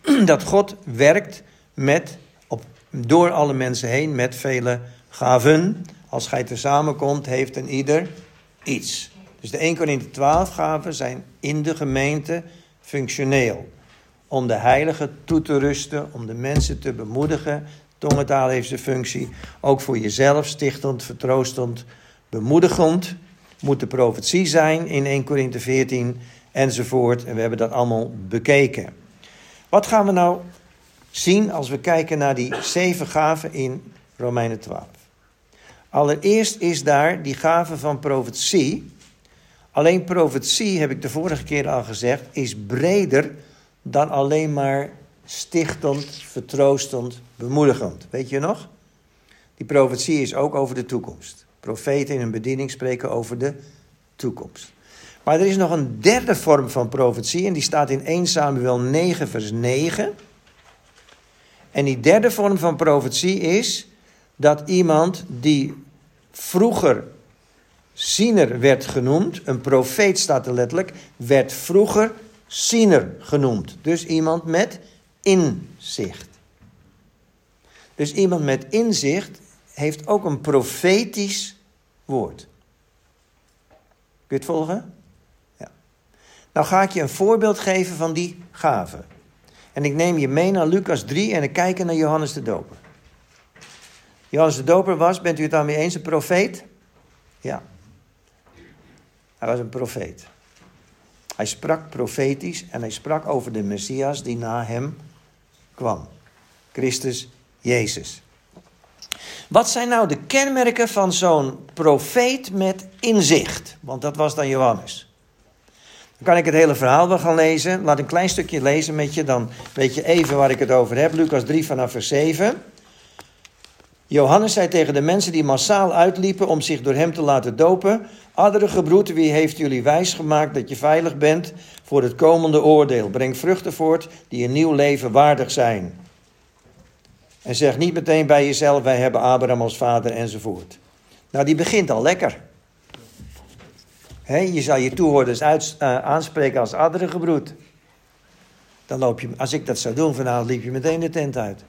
Dat God werkt met, op, door alle mensen heen met vele gaven. Als gij te samenkomt, heeft een ieder iets. Dus de 1 Korinthe 12 gaven zijn in de gemeente functioneel. Om de heiligen toe te rusten, om de mensen te bemoedigen. Tongentaal heeft zijn functie. Ook voor jezelf, stichtend, vertroostend, bemoedigend. Moet de profetie zijn in 1 Korinthe 14 enzovoort. En we hebben dat allemaal bekeken. Wat gaan we nou zien als we kijken naar die zeven gaven in Romeinen 12? Allereerst is daar die gave van profetie. Alleen profetie, heb ik de vorige keer al gezegd, is breder dan alleen maar stichtend, vertroostend, bemoedigend. Weet je nog? Die profetie is ook over de toekomst. Profeten in hun bediening spreken over de toekomst. Maar er is nog een derde vorm van profetie en die staat in 1 Samuel 9, vers 9. En die derde vorm van profetie is dat iemand die vroeger ziener werd genoemd, een profeet staat er letterlijk, werd vroeger ziener genoemd. Dus iemand met inzicht. Dus iemand met inzicht heeft ook een profetisch woord. Kun je het volgen? Nou ga ik je een voorbeeld geven van die gave. En ik neem je mee naar Lucas 3 en ik kijk naar Johannes de Doper. Johannes de Doper was, bent u het daarmee eens, een profeet? Ja. Hij was een profeet. Hij sprak profetisch en hij sprak over de Messias die na hem kwam. Christus Jezus. Wat zijn nou de kenmerken van zo'n profeet met inzicht? Want dat was dan Johannes. Dan kan ik het hele verhaal wel gaan lezen. Laat een klein stukje lezen met je, dan weet je even waar ik het over heb. Lucas 3 vanaf vers 7. Johannes zei tegen de mensen die massaal uitliepen om zich door hem te laten dopen: Adere gebroed, wie heeft jullie wijs gemaakt dat je veilig bent voor het komende oordeel? Breng vruchten voort die een nieuw leven waardig zijn. En zeg niet meteen bij jezelf: wij hebben Abraham als vader enzovoort. Nou, die begint al lekker. Je zal je toehoorders uh, aanspreken als gebroed. Dan loop je, als ik dat zou doen vanavond, liep je meteen de tent uit.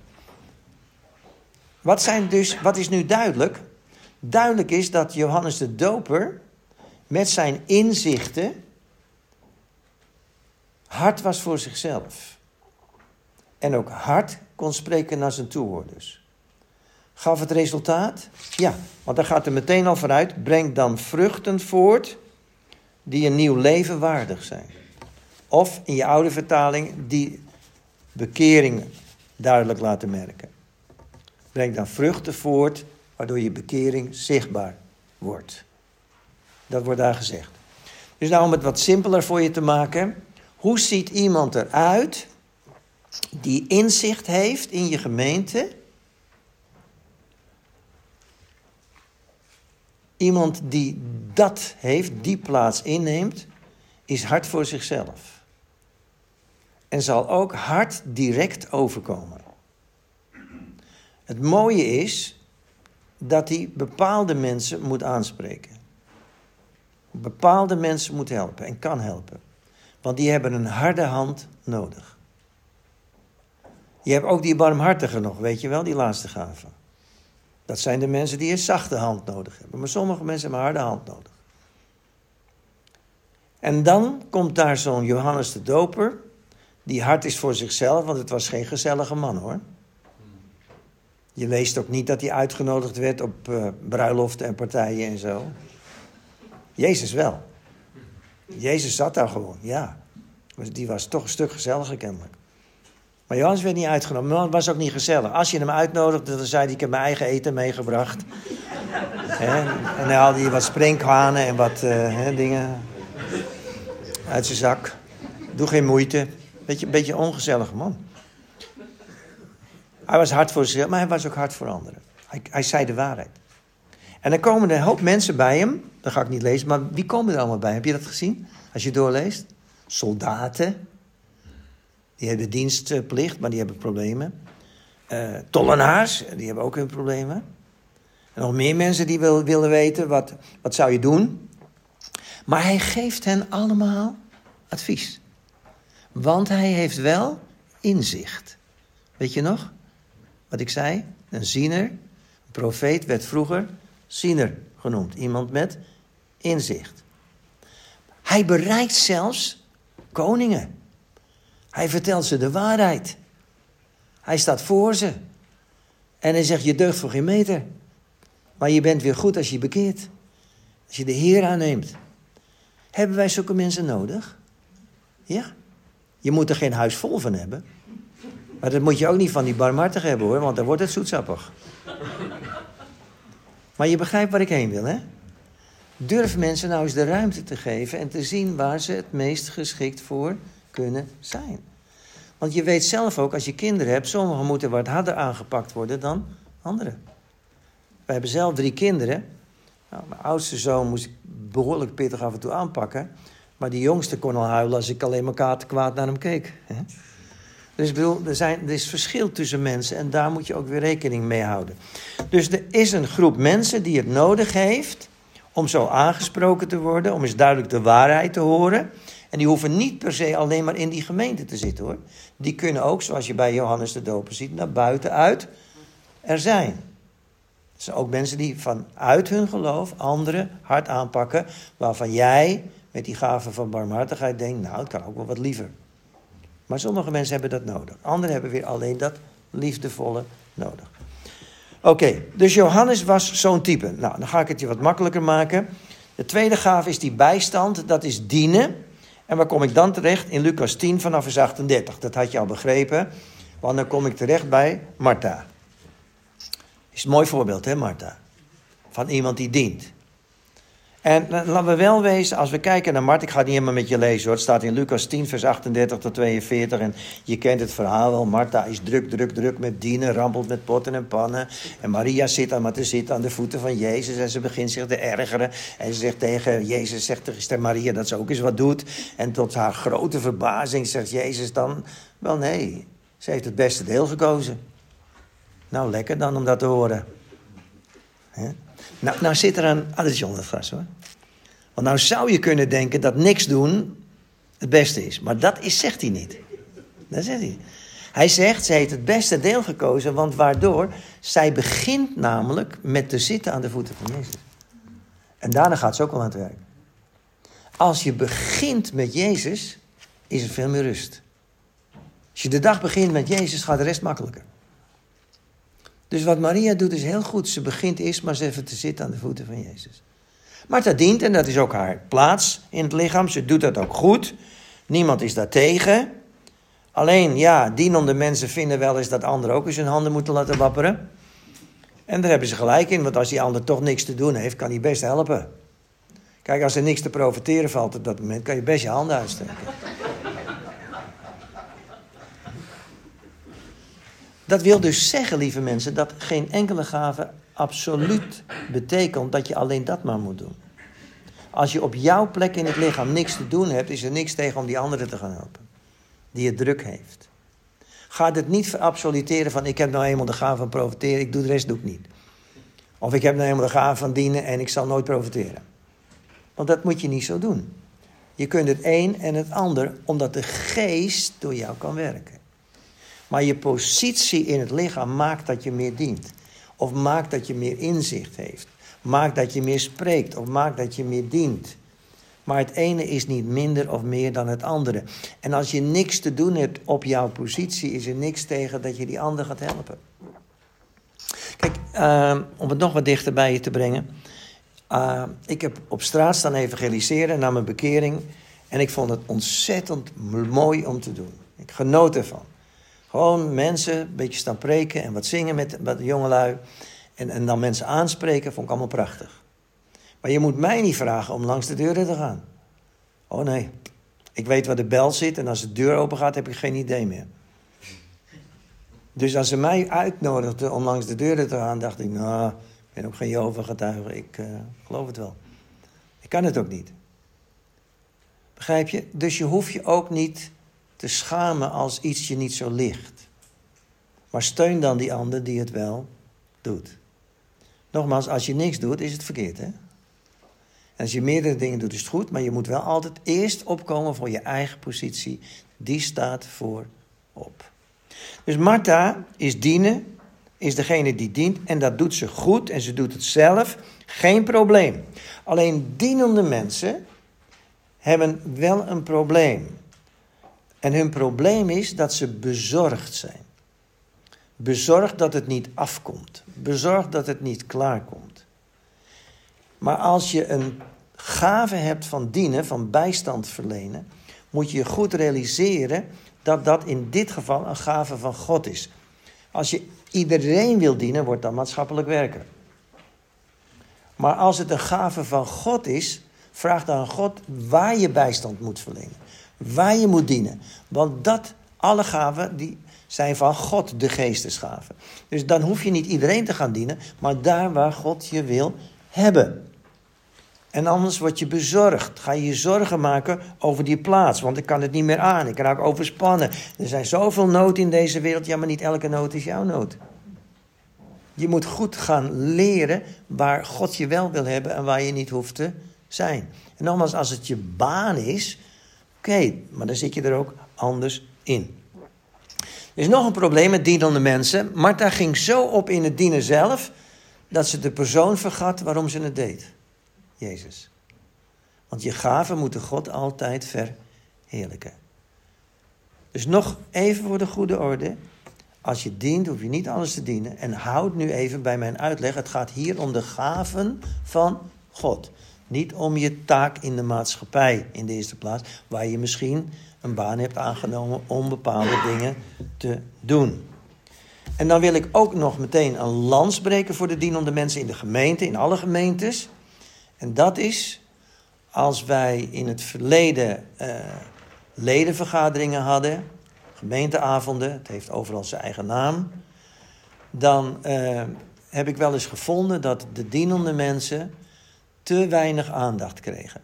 Wat, zijn dus, wat is nu duidelijk? Duidelijk is dat Johannes de Doper met zijn inzichten hard was voor zichzelf. En ook hard kon spreken naar zijn toehoorders. Gaf het resultaat? Ja, want dan gaat er meteen al vooruit. Breng dan vruchten voort die een nieuw leven waardig zijn. Of in je oude vertaling die bekering duidelijk laten merken. Breng dan vruchten voort, waardoor je bekering zichtbaar wordt. Dat wordt daar gezegd. Dus nou om het wat simpeler voor je te maken. Hoe ziet iemand eruit die inzicht heeft in je gemeente? Iemand die dat heeft, die plaats inneemt, is hard voor zichzelf. En zal ook hard direct overkomen. Het mooie is dat hij bepaalde mensen moet aanspreken. Bepaalde mensen moet helpen en kan helpen. Want die hebben een harde hand nodig. Je hebt ook die barmhartige nog, weet je wel, die laatste gave. Dat zijn de mensen die een zachte hand nodig hebben. Maar sommige mensen hebben een harde hand nodig. En dan komt daar zo'n Johannes de Doper, die hard is voor zichzelf, want het was geen gezellige man hoor. Je leest ook niet dat hij uitgenodigd werd op uh, bruiloften en partijen en zo. Jezus wel. Jezus zat daar gewoon, ja. Die was toch een stuk gezelliger kennelijk. Maar Johannes werd niet uitgenodigd. Maar het was ook niet gezellig. Als je hem uitnodigde, dan zei hij: Ik heb mijn eigen eten meegebracht. en dan haalde hij wat sprinkhanen en wat uh, dingen uit zijn zak. Doe geen moeite. Beetje, beetje ongezellig man. Hij was hard voor zichzelf, maar hij was ook hard voor anderen. Hij, hij zei de waarheid. En dan komen er een hoop mensen bij hem. Dat ga ik niet lezen, maar wie komen er allemaal bij? Heb je dat gezien? Als je doorleest. Soldaten. Die hebben dienstplicht, maar die hebben problemen. Uh, tollenaars, die hebben ook hun problemen. En nog meer mensen die wil, willen weten, wat, wat zou je doen? Maar hij geeft hen allemaal advies. Want hij heeft wel inzicht. Weet je nog? Wat ik zei? Een ziener, een profeet werd vroeger ziener genoemd. Iemand met inzicht. Hij bereikt zelfs koningen. Hij vertelt ze de waarheid. Hij staat voor ze. En hij zegt, je deugt voor geen meter. Maar je bent weer goed als je bekeert. Als je de Heer aanneemt. Hebben wij zulke mensen nodig? Ja. Je moet er geen huis vol van hebben. Maar dat moet je ook niet van die barmhartig hebben hoor, want dan wordt het zoetsappig. Maar je begrijpt waar ik heen wil, hè? Durf mensen nou eens de ruimte te geven en te zien waar ze het meest geschikt voor kunnen zijn. Want je weet zelf ook, als je kinderen hebt, sommigen moeten wat harder aangepakt worden dan anderen. Wij hebben zelf drie kinderen. Nou, mijn oudste zoon moest ik behoorlijk pittig af en toe aanpakken. Maar die jongste kon al huilen als ik alleen maar te kwaad naar hem keek. Dus ik bedoel, er, zijn, er is verschil tussen mensen en daar moet je ook weer rekening mee houden. Dus er is een groep mensen die het nodig heeft om zo aangesproken te worden, om eens duidelijk de waarheid te horen. En die hoeven niet per se alleen maar in die gemeente te zitten hoor. Die kunnen ook, zoals je bij Johannes de Doper ziet, naar buiten uit er zijn. Er zijn ook mensen die vanuit hun geloof anderen hard aanpakken, waarvan jij met die gave van barmhartigheid denkt, nou het kan ook wel wat liever. Maar sommige mensen hebben dat nodig. Anderen hebben weer alleen dat liefdevolle nodig. Oké, dus Johannes was zo'n type. Nou, dan ga ik het je wat makkelijker maken. De tweede gave is die bijstand, dat is dienen. En waar kom ik dan terecht? In Lucas 10 vanaf vers 38. Dat had je al begrepen. Want dan kom ik terecht bij Martha. Is een mooi voorbeeld, hè, Martha? Van iemand die dient. En laten we wel wezen, als we kijken naar Martha, ik ga het niet helemaal met je lezen hoor. Het staat in Lucas 10, vers 38 tot 42. En je kent het verhaal wel. Martha is druk, druk, druk met dienen, rampelt met potten en pannen. En Maria zit aan maar te zitten aan de voeten van Jezus. En ze begint zich te ergeren. En ze zegt tegen Jezus, zegt tegen Maria dat ze ook eens wat doet. En tot haar grote verbazing zegt Jezus dan, wel nee, ze heeft het beste deel gekozen. Nou, lekker dan om dat te horen. Nou, nou zit er een addertje onder het gras hoor. Want nou zou je kunnen denken dat niks doen het beste is. Maar dat is, zegt hij niet. Dat zegt hij. Hij zegt, ze heeft het beste deel gekozen, want waardoor? Zij begint namelijk met te zitten aan de voeten van Jezus. En daarna gaat ze ook wel aan het werk. Als je begint met Jezus, is er veel meer rust. Als je de dag begint met Jezus, gaat de rest makkelijker. Dus wat Maria doet is heel goed. Ze begint eerst maar eens even te zitten aan de voeten van Jezus. Martha dient, en dat is ook haar plaats in het lichaam. Ze doet dat ook goed. Niemand is daar tegen. Alleen, ja, dienende mensen vinden wel eens dat anderen ook eens hun handen moeten laten wapperen. En daar hebben ze gelijk in, want als die ander toch niks te doen heeft, kan hij best helpen. Kijk, als er niks te profiteren valt op dat moment, kan je best je handen uitsteken. Dat wil dus zeggen, lieve mensen, dat geen enkele gave absoluut betekent dat je alleen dat maar moet doen. Als je op jouw plek in het lichaam niks te doen hebt, is er niks tegen om die andere te gaan helpen. Die het druk heeft. Ga het niet verabsoluteren van ik heb nou eenmaal de gave van profiteren, ik doe de rest doe ik niet. Of ik heb nou eenmaal de gave van dienen en ik zal nooit profiteren. Want dat moet je niet zo doen. Je kunt het een en het ander, omdat de geest door jou kan werken. Maar je positie in het lichaam maakt dat je meer dient. Of maakt dat je meer inzicht heeft. Maakt dat je meer spreekt. Of maakt dat je meer dient. Maar het ene is niet minder of meer dan het andere. En als je niks te doen hebt op jouw positie, is er niks tegen dat je die ander gaat helpen. Kijk, uh, om het nog wat dichter bij je te brengen. Uh, ik heb op straat staan evangeliseren na mijn bekering. En ik vond het ontzettend mooi om te doen. Ik genoot ervan. Gewoon mensen een beetje staan preken en wat zingen met, met de jongelui. En, en dan mensen aanspreken, vond ik allemaal prachtig. Maar je moet mij niet vragen om langs de deuren te gaan. Oh nee, ik weet waar de bel zit en als de deur open gaat heb ik geen idee meer. Dus als ze mij uitnodigden om langs de deuren te gaan, dacht ik, nou, ik ben ook geen Jehovah-getuige, ik uh, geloof het wel. Ik kan het ook niet. Begrijp je? Dus je hoeft je ook niet te schamen als iets je niet zo ligt. Maar steun dan die ander die het wel doet. Nogmaals, als je niks doet, is het verkeerd, hè? En als je meerdere dingen doet, is het goed, maar je moet wel altijd eerst opkomen voor je eigen positie. Die staat voorop. Dus Martha is dienen, is degene die dient en dat doet ze goed en ze doet het zelf, geen probleem. Alleen dienende mensen hebben wel een probleem. En hun probleem is dat ze bezorgd zijn. Bezorgd dat het niet afkomt. Bezorgd dat het niet klaarkomt. Maar als je een gave hebt van dienen, van bijstand verlenen, moet je goed realiseren dat dat in dit geval een gave van God is. Als je iedereen wil dienen, wordt dat maatschappelijk werken. Maar als het een gave van God is, vraag dan God waar je bijstand moet verlenen. Waar je moet dienen. Want dat, alle gaven, die zijn van God, de geestesgaven. Dus dan hoef je niet iedereen te gaan dienen, maar daar waar God je wil hebben. En anders word je bezorgd. Ga je je zorgen maken over die plaats. Want ik kan het niet meer aan. Ik raak overspannen. Er zijn zoveel nood in deze wereld. Ja, maar niet elke nood is jouw nood. Je moet goed gaan leren waar God je wel wil hebben en waar je niet hoeft te zijn. En nogmaals, als het je baan is, oké, maar dan zit je er ook anders in. Er is nog een probleem met dienende mensen. Martha ging zo op in het dienen zelf, dat ze de persoon vergat waarom ze het deed. Jezus. Want je gaven moeten God altijd verheerlijken. Dus nog even voor de goede orde. Als je dient, hoef je niet alles te dienen. En houd nu even bij mijn uitleg. Het gaat hier om de gaven van God. Niet om je taak in de maatschappij in de eerste plaats. Waar je misschien een baan hebt aangenomen om bepaalde dingen te doen. En dan wil ik ook nog meteen een lans breken voor de dienende mensen in de gemeente, in alle gemeentes. En dat is als wij in het verleden uh, ledenvergaderingen hadden, gemeenteavonden, het heeft overal zijn eigen naam, dan uh, heb ik wel eens gevonden dat de dienende mensen te weinig aandacht kregen.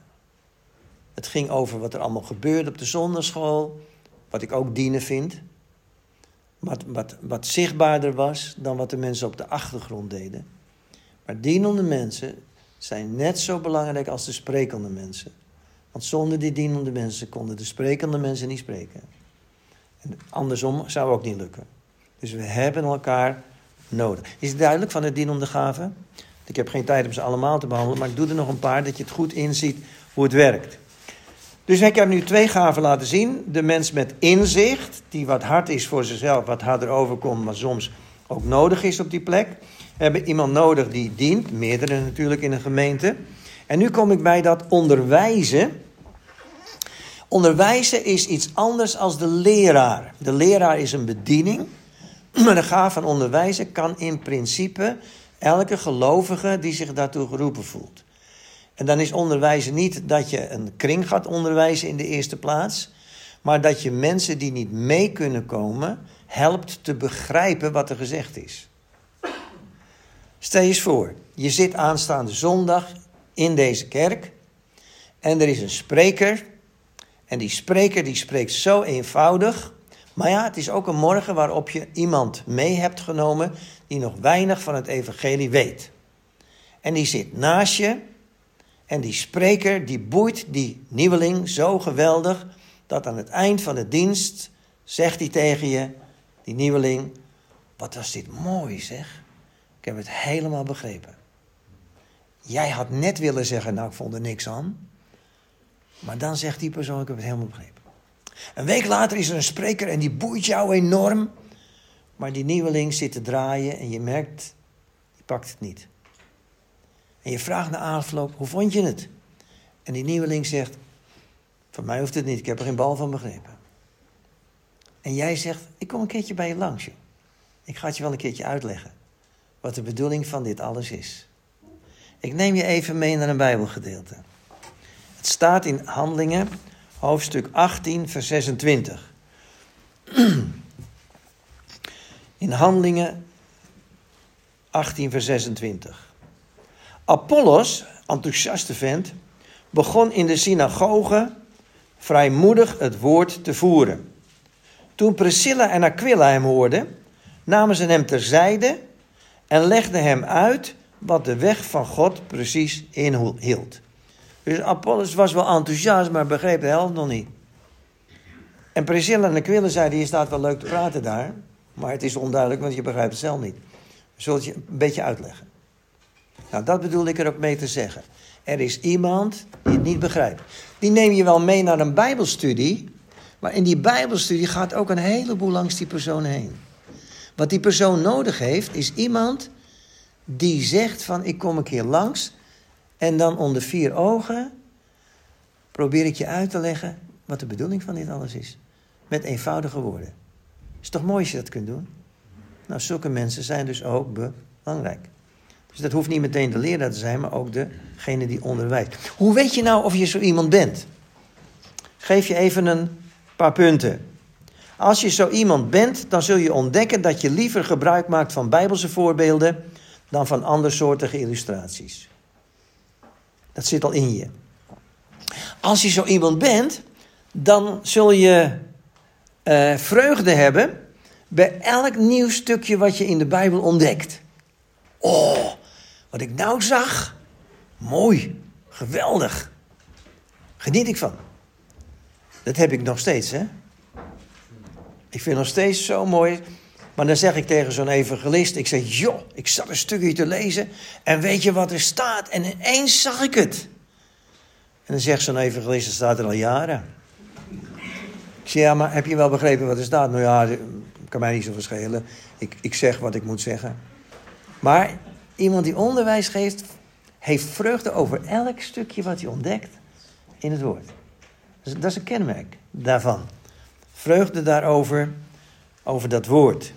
Het ging over wat er allemaal gebeurde op de zonderschool, wat ik ook dienen vind. Wat, wat, wat zichtbaarder was dan wat de mensen op de achtergrond deden. Maar dienende mensen zijn net zo belangrijk als de sprekende mensen. Want zonder die dienende mensen konden de sprekende mensen niet spreken. En andersom zou ook niet lukken. Dus we hebben elkaar nodig. Is het duidelijk van de dienende gaven? Ik heb geen tijd om ze allemaal te behandelen, maar ik doe er nog een paar dat je het goed inziet hoe het werkt. Dus ik heb nu twee gaven laten zien. De mens met inzicht, die wat hard is voor zichzelf, wat harder overkomt, maar soms ook nodig is op die plek. We hebben iemand nodig die dient, meerdere natuurlijk in een gemeente. En nu kom ik bij dat onderwijzen. Onderwijzen is iets anders als de leraar. De leraar is een bediening, maar de gaaf van onderwijzen kan in principe elke gelovige die zich daartoe geroepen voelt. En dan is onderwijzen niet dat je een kring gaat onderwijzen in de eerste plaats, maar dat je mensen die niet mee kunnen komen helpt te begrijpen wat er gezegd is. Stel je eens voor, je zit aanstaande zondag in deze kerk en er is een spreker. En die spreker die spreekt zo eenvoudig. Maar ja, het is ook een morgen waarop je iemand mee hebt genomen die nog weinig van het evangelie weet. En die zit naast je en die spreker die boeit die nieuweling zo geweldig dat aan het eind van de dienst zegt hij tegen je, die nieuweling, wat was dit mooi zeg. Ik heb het helemaal begrepen. Jij had net willen zeggen, nou ik vond er niks aan. Maar dan zegt die persoon, ik heb het helemaal begrepen. Een week later is er een spreker en die boeit jou enorm. Maar die nieuweling zit te draaien en je merkt, die pakt het niet. En je vraagt na afloop, hoe vond je het? En die nieuweling zegt, van mij hoeft het niet, ik heb er geen bal van begrepen. En jij zegt, ik kom een keertje bij je langs. Joh. Ik ga het je wel een keertje uitleggen wat de bedoeling van dit alles is. Ik neem je even mee naar een Bijbelgedeelte. Het staat in Handelingen, hoofdstuk 18, vers 26. In Handelingen 18, vers 26. Apollos, enthousiaste vent, begon in de synagoge vrijmoedig het woord te voeren. Toen Priscilla en Aquila hem hoorden, namen ze hem terzijde en legden hem uit wat de weg van God precies inhield. Dus Apollos was wel enthousiast, maar begreep de helft nog niet. En Priscilla en Aquila zeiden, je staat wel leuk te praten daar, maar het is onduidelijk, want je begrijpt het zelf niet. Zult je een beetje uitleggen. Nou, dat bedoel ik er ook mee te zeggen. Er is iemand die het niet begrijpt. Die neem je wel mee naar een bijbelstudie, maar in die bijbelstudie gaat ook een heleboel langs die persoon heen. Wat die persoon nodig heeft, is iemand die zegt van ik kom een keer langs en dan onder vier ogen probeer ik je uit te leggen wat de bedoeling van dit alles is. Met eenvoudige woorden. Is toch mooi als je dat kunt doen? Nou, zulke mensen zijn dus ook belangrijk. Dus dat hoeft niet meteen de leraar te zijn, maar ook degene die onderwijst. Hoe weet je nou of je zo iemand bent? Geef je even een paar punten. Als je zo iemand bent, dan zul je ontdekken dat je liever gebruik maakt van bijbelse voorbeelden dan van andersoortige illustraties. Dat zit al in je. Als je zo iemand bent, dan zul je uh, vreugde hebben bij elk nieuw stukje wat je in de Bijbel ontdekt. Oh, wat ik nou zag. Mooi, geweldig. Geniet ik van. Dat heb ik nog steeds, hè? Ik vind het nog steeds zo mooi. Maar dan zeg ik tegen zo'n evangelist, ik zeg, joh, ik zat een stukje te lezen en weet je wat er staat? En ineens zag ik het. En dan zegt zo'n evangelist, dat staat er al jaren. Ik zeg, ja, maar heb je wel begrepen wat er staat? Nou ja, kan mij niet zo verschillen. Ik, ik zeg wat ik moet zeggen. Maar iemand die onderwijs geeft, heeft vreugde over elk stukje wat hij ontdekt in het woord. dat is een kenmerk daarvan. Vreugde daarover, over dat woord.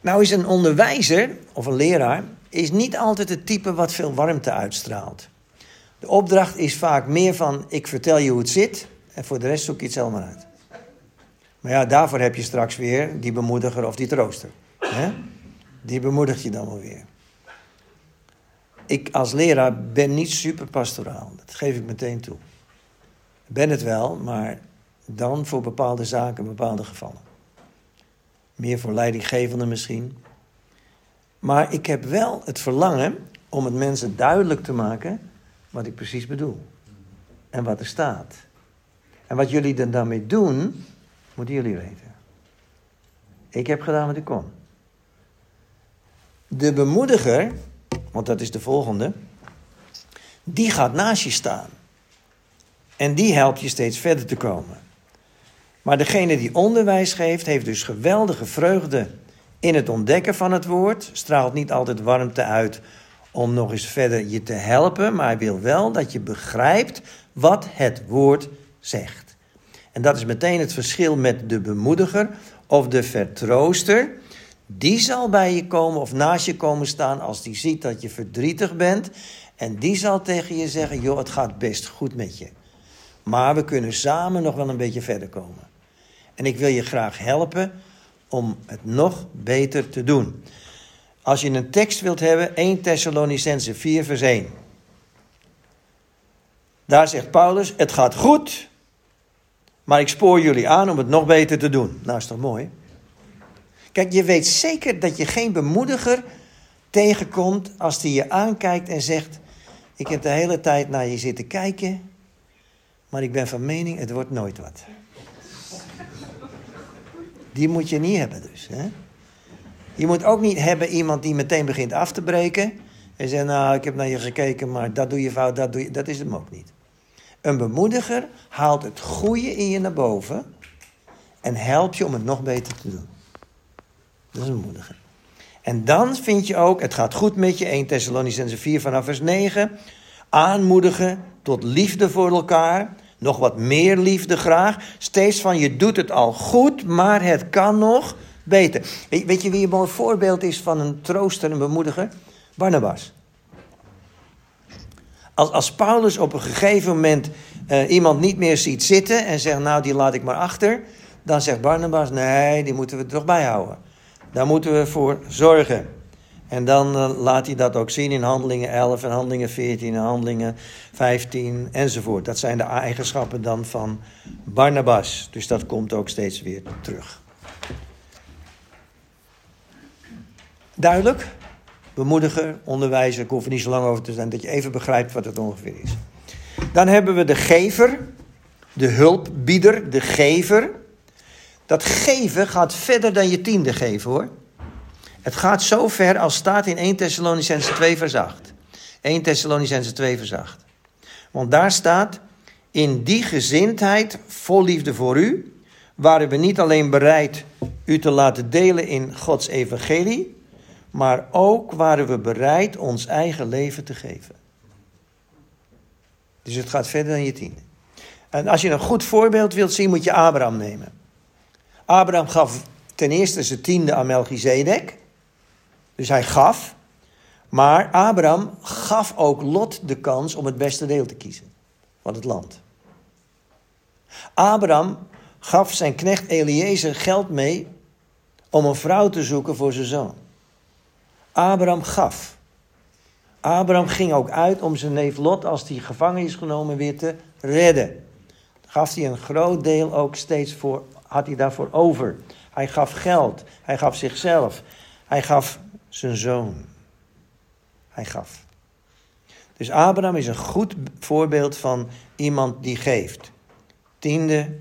Nou is een onderwijzer of een leraar is niet altijd het type wat veel warmte uitstraalt. De opdracht is vaak meer van ik vertel je hoe het zit en voor de rest zoek je het zelf maar uit. Maar ja, daarvoor heb je straks weer die bemoediger of die trooster. Die bemoedigt je dan wel weer. Ik als leraar ben niet super pastoraal. Dat geef ik meteen toe. Ben het wel, maar dan voor bepaalde zaken, bepaalde gevallen. Meer voor leidinggevenden misschien. Maar ik heb wel het verlangen om het mensen duidelijk te maken wat ik precies bedoel. En wat er staat. En wat jullie er dan mee doen, moeten jullie weten. Ik heb gedaan wat ik kon. De bemoediger, want dat is de volgende, die gaat naast je staan. En die helpt je steeds verder te komen. Maar degene die onderwijs geeft, heeft dus geweldige vreugde in het ontdekken van het woord. Straalt niet altijd warmte uit om nog eens verder je te helpen, maar hij wil wel dat je begrijpt wat het woord zegt. En dat is meteen het verschil met de bemoediger of de vertrooster. Die zal bij je komen of naast je komen staan als die ziet dat je verdrietig bent. En die zal tegen je zeggen: Joh, het gaat best goed met je. Maar we kunnen samen nog wel een beetje verder komen. En ik wil je graag helpen om het nog beter te doen. Als je een tekst wilt hebben, 1 Thessalonicense 4 vers 1. Daar zegt Paulus, het gaat goed, maar ik spoor jullie aan om het nog beter te doen. Nou, is toch mooi? Kijk, je weet zeker dat je geen bemoediger tegenkomt als die je aankijkt en zegt: Ik heb de hele tijd naar je zitten kijken, maar ik ben van mening, het wordt nooit wat. Die moet je niet hebben dus. Hè? Je moet ook niet hebben iemand die meteen begint af te breken. En zegt, nou, ik heb naar je gekeken, maar dat doe je fout, dat doe je... Dat is hem ook niet. Een bemoediger haalt het goede in je naar boven en helpt je om het nog beter te doen. Dat is een bemoediger. En dan vind je ook, het gaat goed met je, 1 Thessalonicense 4 vanaf vers 9, aanmoedigen tot liefde voor elkaar, nog wat meer liefde graag. Steeds van je doet het al goed, maar het kan nog beter. Weet je wie een mooi voorbeeld is van een trooster en bemoediger? Barnabas. Als, als Paulus op een gegeven moment uh, iemand niet meer ziet zitten en zegt, nou die laat ik maar achter, dan zegt Barnabas, nee, die moeten we toch bijhouden. Daar moeten we voor zorgen. En dan uh, laat hij dat ook zien in handelingen 11 en handelingen 14 en handelingen 15 enzovoort. Dat zijn de eigenschappen dan van Barnabas. Dus dat komt ook steeds weer terug. Duidelijk? Bemoediger, onderwijzer, ik hoef er niet zo lang over te zijn dat je even begrijpt wat het ongeveer is. Dan hebben we de gever, de hulpbieder, de gever. Dat geven gaat verder dan je tiende geven hoor. Het gaat zo ver als staat in 1 Thessalonicense 2 vers 8. 1 Thessalonicense 2 vers 8. Want daar staat, in die gezindheid vol liefde voor u, waren we niet alleen bereid u te laten delen in Gods evangelie, maar ook waren we bereid ons eigen leven te geven. Dus het gaat verder dan je tiende. En als je een goed voorbeeld wilt zien, moet je Abraham nemen. Abraham gaf ten eerste zijn tiende aan Melchizedek. Dus hij gaf. Maar Abraham gaf ook Lot de kans om het beste deel te kiezen van het land. Abraham gaf zijn knecht Eliezer geld mee om een vrouw te zoeken voor zijn zoon. Abraham gaf. Abraham ging ook uit om zijn neef Lot, als hij gevangen is genomen, weer te redden. Gaf hij een groot deel ook steeds voor, had hij daarvoor over. Hij gaf geld, hij gaf zichzelf, hij gaf zijn zoon. Hij gaf. Dus Abraham is een goed voorbeeld van iemand die geeft. Tiende,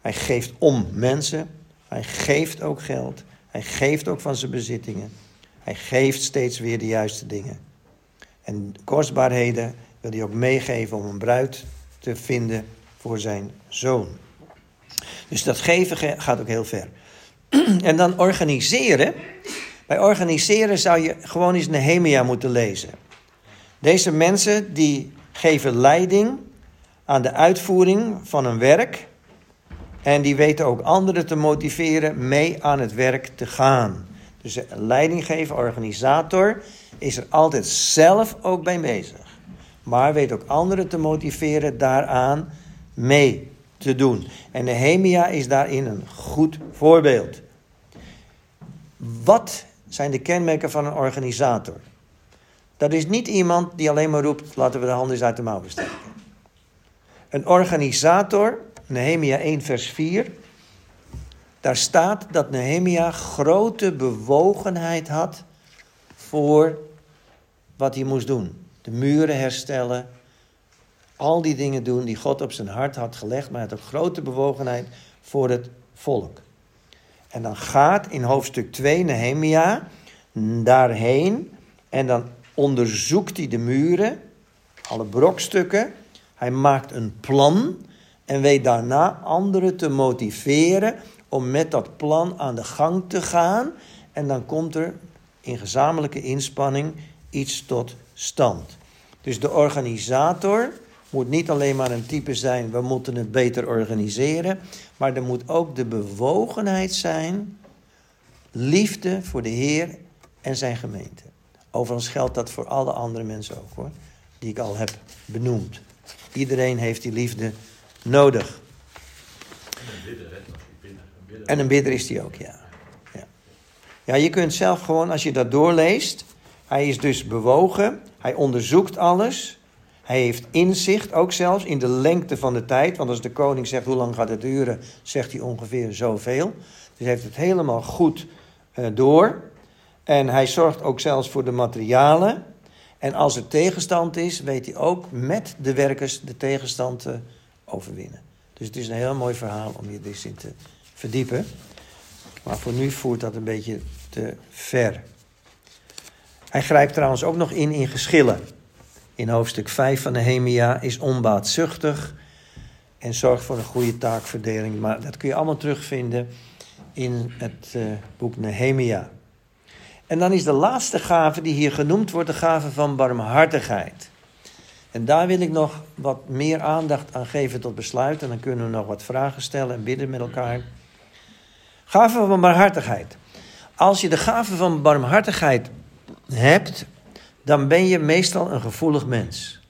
hij geeft om mensen, hij geeft ook geld, hij geeft ook van zijn bezittingen. Hij geeft steeds weer de juiste dingen. En kostbaarheden wil hij ook meegeven om een bruid te vinden voor zijn zoon. Dus dat geven gaat ook heel ver. En dan organiseren. Bij organiseren zou je gewoon eens Nehemia moeten lezen. Deze mensen die geven leiding aan de uitvoering van een werk. En die weten ook anderen te motiveren mee aan het werk te gaan. Dus een leidinggever, organisator, is er altijd zelf ook bij bezig. Maar weet ook anderen te motiveren daaraan mee te doen. En Nehemia is daarin een goed voorbeeld. Wat zijn de kenmerken van een organisator? Dat is niet iemand die alleen maar roept: laten we de handen eens uit de mouw steken. Een organisator, Nehemia 1, vers 4, daar staat dat Nehemia grote bewogenheid had voor wat hij moest doen. De muren herstellen, al die dingen doen die God op zijn hart had gelegd, maar hij had ook grote bewogenheid voor het volk. En dan gaat in hoofdstuk 2 Nehemia daarheen en dan onderzoekt hij de muren, alle brokstukken. Hij maakt een plan en weet daarna anderen te motiveren om met dat plan aan de gang te gaan. En dan komt er in gezamenlijke inspanning iets tot stand. Dus de organisator moet niet alleen maar een type zijn, we moeten het beter organiseren, maar er moet ook de bewogenheid zijn, liefde voor de Heer en zijn gemeente. Overigens geldt dat voor alle andere mensen ook hoor, die ik al heb benoemd. Iedereen heeft die liefde nodig. En een bidder is die ook, ja. ja. Ja, je kunt zelf gewoon, als je dat doorleest, hij is dus bewogen, hij onderzoekt alles, hij heeft inzicht, ook zelfs in de lengte van de tijd. Want als de koning zegt hoe lang gaat het duren, zegt hij ongeveer zoveel. Dus hij heeft het helemaal goed uh, door. En hij zorgt ook zelfs voor de materialen. En als er tegenstand is, weet hij ook met de werkers de tegenstand te overwinnen. Dus het is een heel mooi verhaal om je dus in te verdiepen. Maar voor nu voert dat een beetje te ver. Hij grijpt trouwens ook nog in in geschillen. in hoofdstuk 5 van Nehemia is onbaatzuchtig en zorgt voor een goede taakverdeling. Maar dat kun je allemaal terugvinden in het uh, boek Nehemia. En dan is de laatste gave die hier genoemd wordt de gave van barmhartigheid. En daar wil ik nog wat meer aandacht aan geven tot besluit. En dan kunnen we nog wat vragen stellen en bidden met elkaar. Gave van barmhartigheid. Als je de gave van barmhartigheid hebt, dan ben je meestal een gevoelig mens.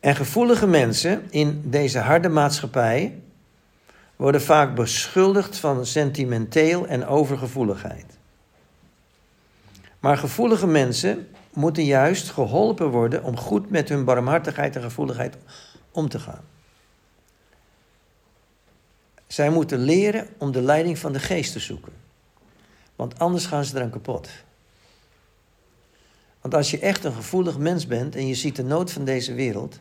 En gevoelige mensen in deze harde maatschappij worden vaak beschuldigd van sentimenteel en overgevoeligheid. Maar gevoelige mensen moeten juist geholpen worden om goed met hun barmhartigheid en gevoeligheid om te gaan. Zij moeten leren om de leiding van de geest te zoeken. Want anders gaan ze eraan kapot. Want als je echt een gevoelig mens bent en je ziet de nood van deze wereld,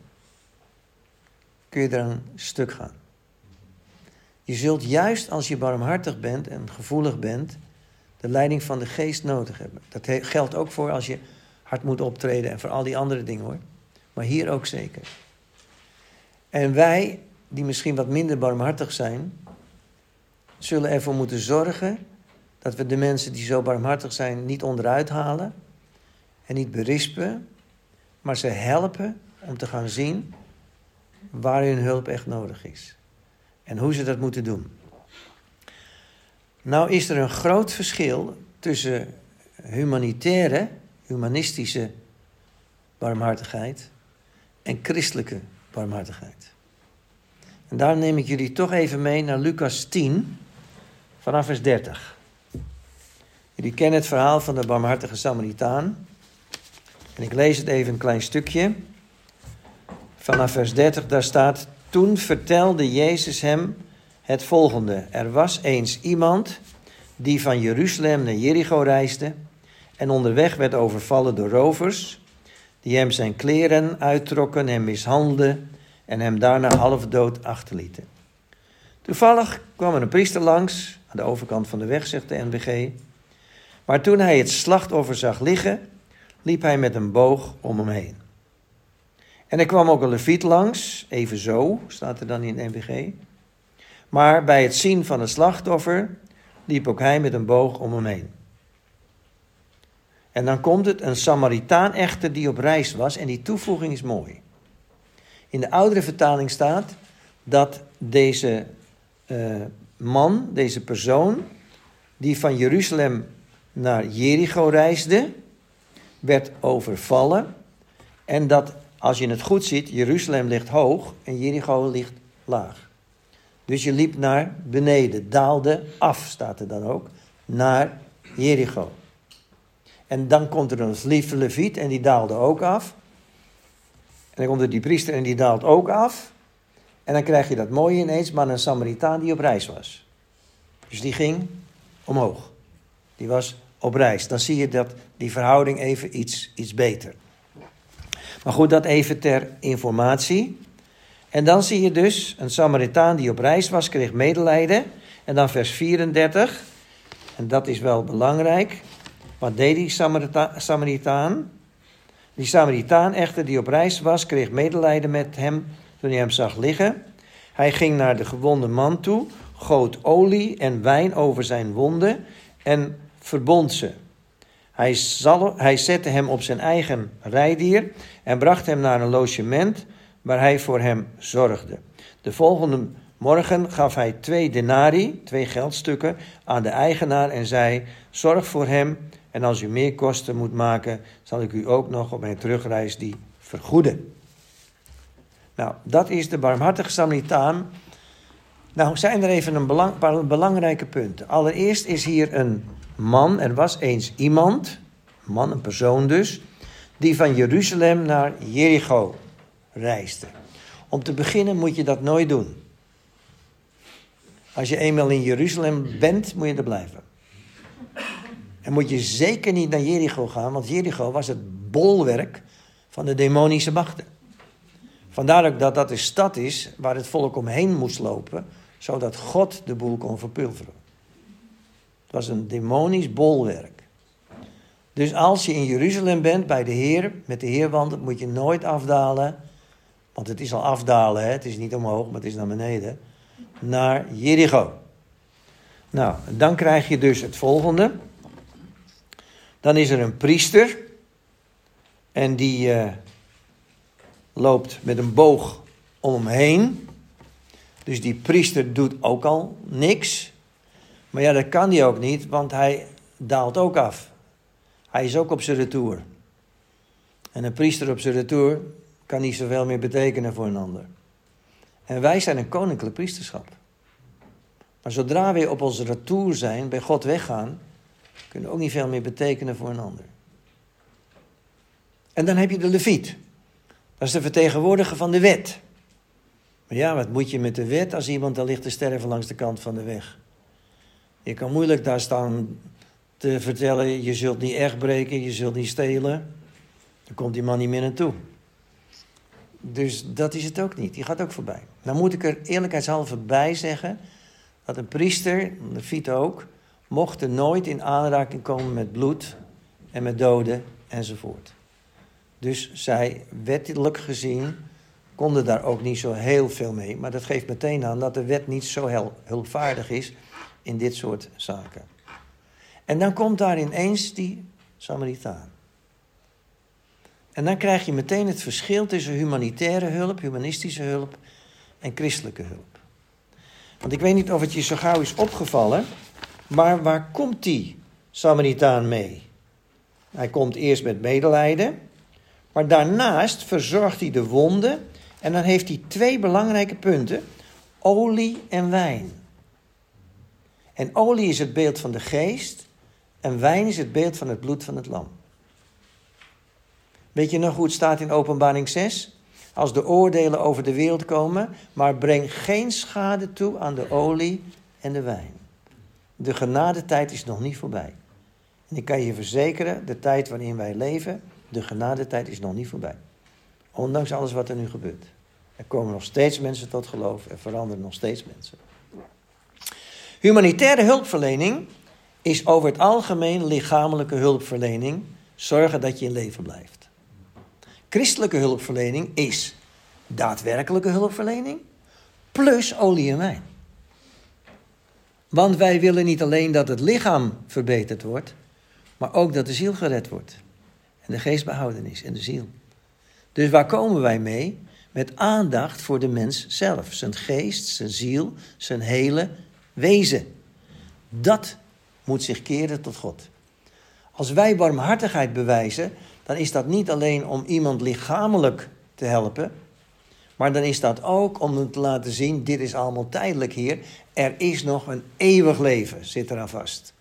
kun je eraan stuk gaan. Je zult juist als je barmhartig bent en gevoelig bent, de leiding van de geest nodig hebben. Dat geldt ook voor als je hard moet optreden en voor al die andere dingen hoor. Maar hier ook zeker. En wij, die misschien wat minder barmhartig zijn, zullen ervoor moeten zorgen dat we de mensen die zo barmhartig zijn niet onderuit halen en niet berispen, maar ze helpen om te gaan zien waar hun hulp echt nodig is en hoe ze dat moeten doen. Nou is er een groot verschil tussen humanitaire, humanistische barmhartigheid en christelijke barmhartigheid. En daar neem ik jullie toch even mee naar Lucas 10, vanaf vers 30. Jullie kennen het verhaal van de barmhartige Samaritaan. En ik lees het even een klein stukje. Vanaf vers 30, daar staat: Toen vertelde Jezus hem het volgende: Er was eens iemand die van Jeruzalem naar Jericho reisde en onderweg werd overvallen door rovers, die hem zijn kleren uittrokken, hem mishandelden en hem daarna half dood achterlieten. Toevallig kwam er een priester langs, aan de overkant van de weg, zegt de NBG. Maar toen hij het slachtoffer zag liggen, liep hij met een boog om hem heen. En er kwam ook een leviet langs, evenzo, staat er dan in NBG. Maar bij het zien van het slachtoffer liep ook hij met een boog om hem heen. En dan komt het een Samaritaan echter die op reis was en die toevoeging is mooi. In de oudere vertaling staat dat deze uh, man, deze persoon, die van Jeruzalem naar Jericho reisde, werd overvallen. En dat, als je het goed ziet, Jeruzalem ligt hoog en Jericho ligt laag. Dus je liep naar beneden, daalde af, staat er dan ook, naar Jericho. En dan komt er een leviet en die daalde ook af. En dan komt er die priester en die daalt ook af. En dan krijg je dat mooie ineens, maar een Samaritaan die op reis was. Dus die ging omhoog. Die was op reis. Dan zie je dat die verhouding even iets, iets beter. Maar goed, dat even ter informatie. En dan zie je dus een Samaritaan die op reis was, kreeg medelijden. En dan vers 34, en dat is wel belangrijk. Wat deed die Samarita Samaritaan? Die Samaritaan echter die op reis was, kreeg medelijden met hem toen hij hem zag liggen. Hij ging naar de gewonde man toe, goot olie en wijn over zijn wonden en verbond ze. Hij, zal, hij zette hem op zijn eigen rijdier en bracht hem naar een logement waar hij voor hem zorgde. De volgende morgen gaf hij twee denari, twee geldstukken, aan de eigenaar en zei: Zorg voor hem en als u meer kosten moet maken, zal ik u ook nog op mijn terugreis die vergoeden. Nou, dat is de barmhartige Samaritaan. Nou, zijn er even een belang, paar belangrijke punten. Allereerst is hier een man, er was eens iemand, een man, een persoon dus, die van Jeruzalem naar Jericho reisde. Om te beginnen moet je dat nooit doen. Als je eenmaal in Jeruzalem bent, moet je er blijven. En moet je zeker niet naar Jericho gaan, want Jericho was het bolwerk van de demonische machten. Vandaar ook dat dat de stad is waar het volk omheen moest lopen, zodat God de boel kon verpulveren. Het was een demonisch bolwerk. Dus als je in Jeruzalem bent bij de Heer, met de Heer wandelt, moet je nooit afdalen. Want het is al afdalen, hè? het is niet omhoog, maar het is naar beneden. Naar Jericho. Nou, dan krijg je dus het volgende. Dan is er een priester. En die uh, loopt met een boog om hem heen. Dus die priester doet ook al niks. Maar ja, dat kan hij ook niet, want hij daalt ook af. Hij is ook op zijn retour. En een priester op zijn retour kan niet zoveel meer betekenen voor een ander. En wij zijn een koninklijk priesterschap. Maar zodra we op onze retour zijn, bij God weggaan, kunnen we ook niet veel meer betekenen voor een ander. En dan heb je de leviet. Dat is de vertegenwoordiger van de wet. Maar ja, wat moet je met de wet als iemand daar ligt te sterven langs de kant van de weg? Je kan moeilijk daar staan te vertellen, je zult niet echt breken, je zult niet stelen. Dan komt die man niet meer naartoe. Dus dat is het ook niet. Die gaat ook voorbij. Dan moet ik er eerlijkheidshalve bij zeggen dat een priester, de leviet ook, mochten nooit in aanraking komen met bloed en met doden enzovoort. Dus zij, wettelijk gezien, konden daar ook niet zo heel veel mee. Maar dat geeft meteen aan dat de wet niet zo heel hulpvaardig is in dit soort zaken. En dan komt daar ineens die Samaritaan. En dan krijg je meteen het verschil tussen humanitaire hulp, humanistische hulp en christelijke hulp. Want ik weet niet of het je zo gauw is opgevallen, maar waar komt die Samaritaan mee? Hij komt eerst met medelijden, maar daarnaast verzorgt hij de wonden en dan heeft hij twee belangrijke punten: olie en wijn. En olie is het beeld van de geest en wijn is het beeld van het bloed van het lam. Weet je nog hoe het staat in Openbaring 6? Als de oordelen over de wereld komen, maar breng geen schade toe aan de olie en de wijn. De genadetijd is nog niet voorbij. En ik kan je verzekeren, de tijd waarin wij leven, de genadetijd is nog niet voorbij. Ondanks alles wat er nu gebeurt. Er komen nog steeds mensen tot geloof. Er veranderen nog steeds mensen. Humanitaire hulpverlening is over het algemeen lichamelijke hulpverlening. Zorgen dat je in leven blijft. Christelijke hulpverlening is daadwerkelijke hulpverlening plus olie en wijn. Want wij willen niet alleen dat het lichaam verbeterd wordt, maar ook dat de ziel gered wordt. En de geest behouden is en de ziel. Dus waar komen wij mee? Met aandacht voor de mens zelf. Zijn geest, zijn ziel, zijn hele wezen. Dat moet zich keren tot God. Als wij barmhartigheid bewijzen, dan is dat niet alleen om iemand lichamelijk te helpen, maar dan is dat ook om hem te laten zien: dit is allemaal tijdelijk hier. Er is nog een eeuwig leven, zit eraan vast.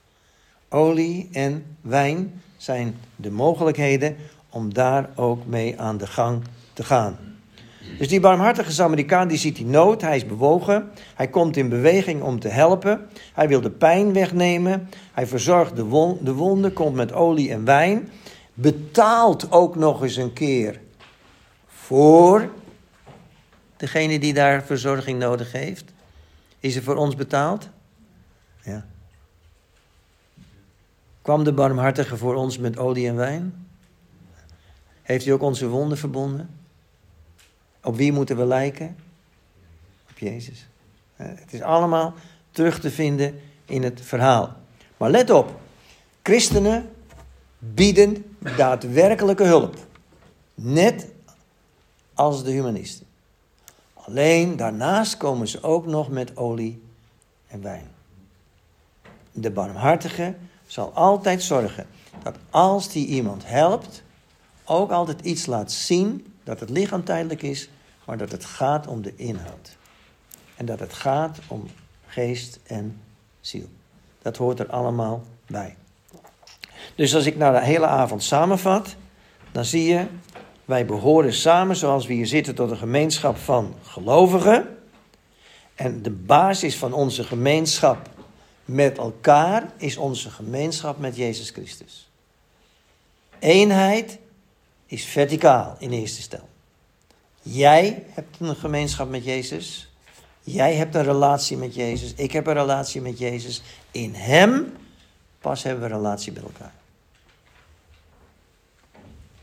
Olie en wijn zijn de mogelijkheden om daar ook mee aan de gang te gaan. Dus die barmhartige Samaritaan die ziet die nood, hij is bewogen, hij komt in beweging om te helpen, hij wil de pijn wegnemen, hij verzorgt de, de wonden, komt met olie en wijn, betaalt ook nog eens een keer voor degene die daar verzorging nodig heeft. Is er voor ons betaald? Ja. Kwam de barmhartige voor ons met olie en wijn? Heeft hij ook onze wonden verbonden? Op wie moeten we lijken? Op Jezus. Het is allemaal terug te vinden in het verhaal. Maar let op, christenen bieden daadwerkelijke hulp. Net als de humanisten. Alleen daarnaast komen ze ook nog met olie en wijn. De barmhartige zal altijd zorgen dat als die iemand helpt, ook altijd iets laat zien dat het lichaam tijdelijk is, maar dat het gaat om de inhoud. En dat het gaat om geest en ziel. Dat hoort er allemaal bij. Dus als ik nou de hele avond samenvat, dan zie je, wij behoren samen zoals we hier zitten tot een gemeenschap van gelovigen. En de basis van onze gemeenschap met elkaar is onze gemeenschap met Jezus Christus. Eenheid is verticaal in eerste stel. Jij hebt een gemeenschap met Jezus. Jij hebt een relatie met Jezus. Ik heb een relatie met Jezus. In Hem pas hebben we een relatie met elkaar.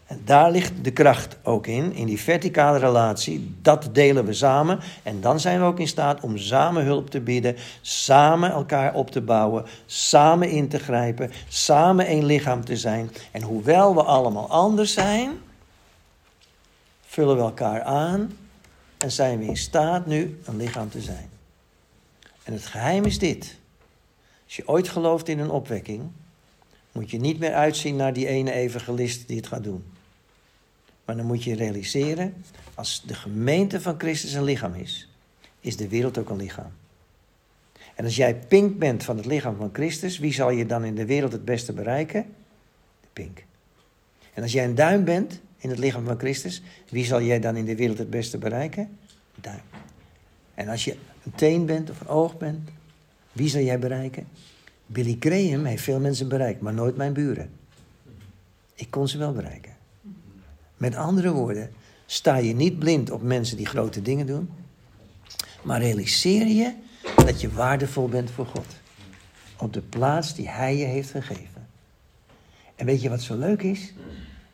En daar ligt de kracht ook in, in die verticale relatie. Dat delen we samen. En dan zijn we ook in staat om samen hulp te bieden, samen elkaar op te bouwen, samen in te grijpen, samen één lichaam te zijn. En hoewel we allemaal anders zijn, vullen we elkaar aan en zijn we in staat nu een lichaam te zijn. En het geheim is dit. Als je ooit gelooft in een opwekking, moet je niet meer uitzien naar die ene evangelist die het gaat doen. Maar dan moet je realiseren, als de gemeente van Christus een lichaam is, is de wereld ook een lichaam. En als jij pink bent van het lichaam van Christus, wie zal je dan in de wereld het beste bereiken? De pink. En als jij een duim bent in het lichaam van Christus, wie zal jij dan in de wereld het beste bereiken? De duim. En als je een teen bent of een oog bent, wie zal jij bereiken? Billy Graham heeft veel mensen bereikt, maar nooit mijn buren. Ik kon ze wel bereiken. Met andere woorden, sta je niet blind op mensen die grote dingen doen, maar realiseer je dat je waardevol bent voor God. Op de plaats die Hij je heeft gegeven. En weet je wat zo leuk is?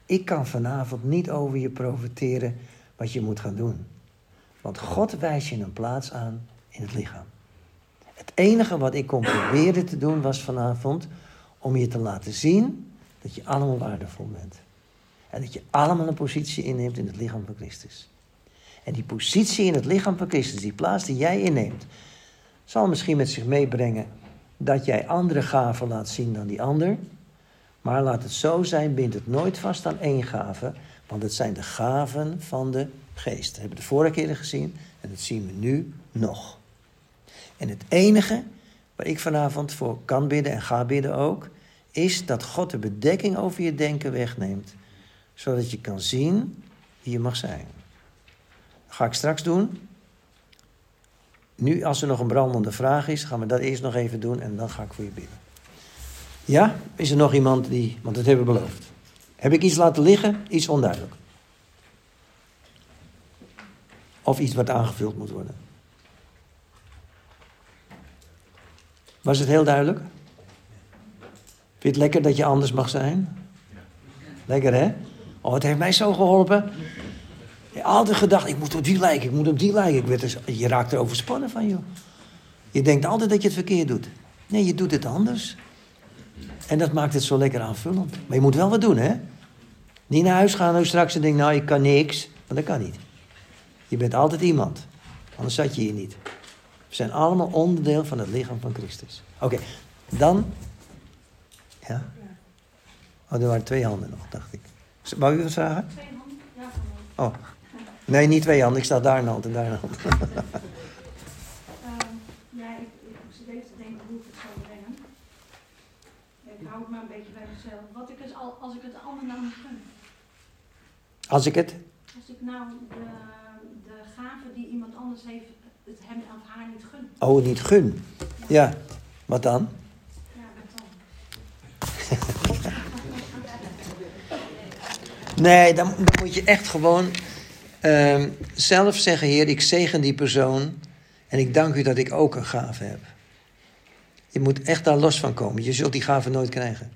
Ik kan vanavond niet over je profiteren wat je moet gaan doen. Want God wijst je een plaats aan in het lichaam. Het enige wat ik kon proberen te doen was vanavond om je te laten zien dat je allemaal waardevol bent. En dat je allemaal een positie inneemt in het lichaam van Christus. En die positie in het lichaam van Christus, die plaats die jij inneemt, zal misschien met zich meebrengen dat jij andere gaven laat zien dan die ander. Maar laat het zo zijn, bind het nooit vast aan één gave, want het zijn de gaven van de geest. Dat hebben we de vorige keer gezien en dat zien we nu nog. En het enige waar ik vanavond voor kan bidden en ga bidden ook, is dat God de bedekking over je denken wegneemt, zodat je kan zien wie je mag zijn. Ga ik straks doen. Nu, als er nog een brandende vraag is, gaan we dat eerst nog even doen en dan ga ik voor je bidden. Ja, is er nog iemand die, want dat hebben we beloofd. Heb ik iets laten liggen? Iets onduidelijk. Of iets wat aangevuld moet worden. Was het heel duidelijk? Vind je het lekker dat je anders mag zijn? Lekker hè? Oh, het heeft mij zo geholpen. Altijd gedacht, ik moet op die lijken, ik moet op die lijken. Ik werd dus, je raakt er overspannen van, joh. Je denkt altijd dat je het verkeerd doet. Nee, je doet het anders. En dat maakt het zo lekker aanvullend. Maar je moet wel wat doen, hè? Niet naar huis gaan en straks en denken, nou, ik kan niks. Want dat kan niet. Je bent altijd iemand. Anders zat je hier niet. We zijn allemaal onderdeel van het lichaam van Christus. Oké, dan. Ja? Oh, er waren twee handen nog, dacht ik. Wou u wat vragen? Twee handen, ja. Oh. Nee, niet twee handen. Ik sta daar een hand en daar een hand. uh, ja, ik, ik moest even denken hoe ik het zou brengen. Ik hou het maar een beetje bij mezelf. Wat ik het al, als ik het allemaal nou niet gun. Als ik het? Als ik nou de, de gave die iemand anders heeft het hem of haar niet gun. Oh, niet gun. Ja. Wat dan? Ja, wat dan? nee, dan, moet je echt gewoon uh, zelf zeggen: Heer, ik zegen die persoon. En ik dank u dat ik ook een gave heb. Je moet echt daar los van komen. Je zult die gave nooit krijgen.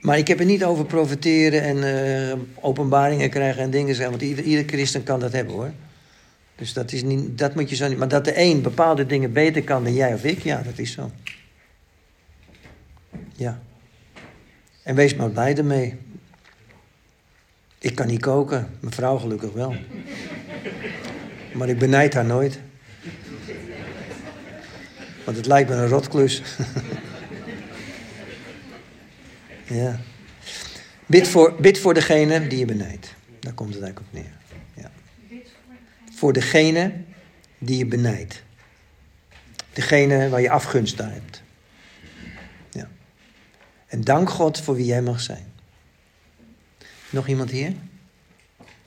Maar ik heb er niet over profiteren en uh, openbaringen krijgen en dingen zijn. Want ieder, ieder christen kan dat hebben hoor. Dus dat, is niet, dat moet je zo niet. Maar dat de een bepaalde dingen beter kan dan jij of ik, ja, dat is zo. Ja. En wees maar blij ermee. Ik kan niet koken, mijn vrouw gelukkig wel. Maar ik benijd haar nooit. Want het lijkt me een rotklus. ja. Bid voor, bid voor degene die je benijdt. Daar komt het eigenlijk op neer voor degene die je benijdt. Degene waar je afgunst aan hebt. En dank God voor wie jij mag zijn. Nog iemand hier?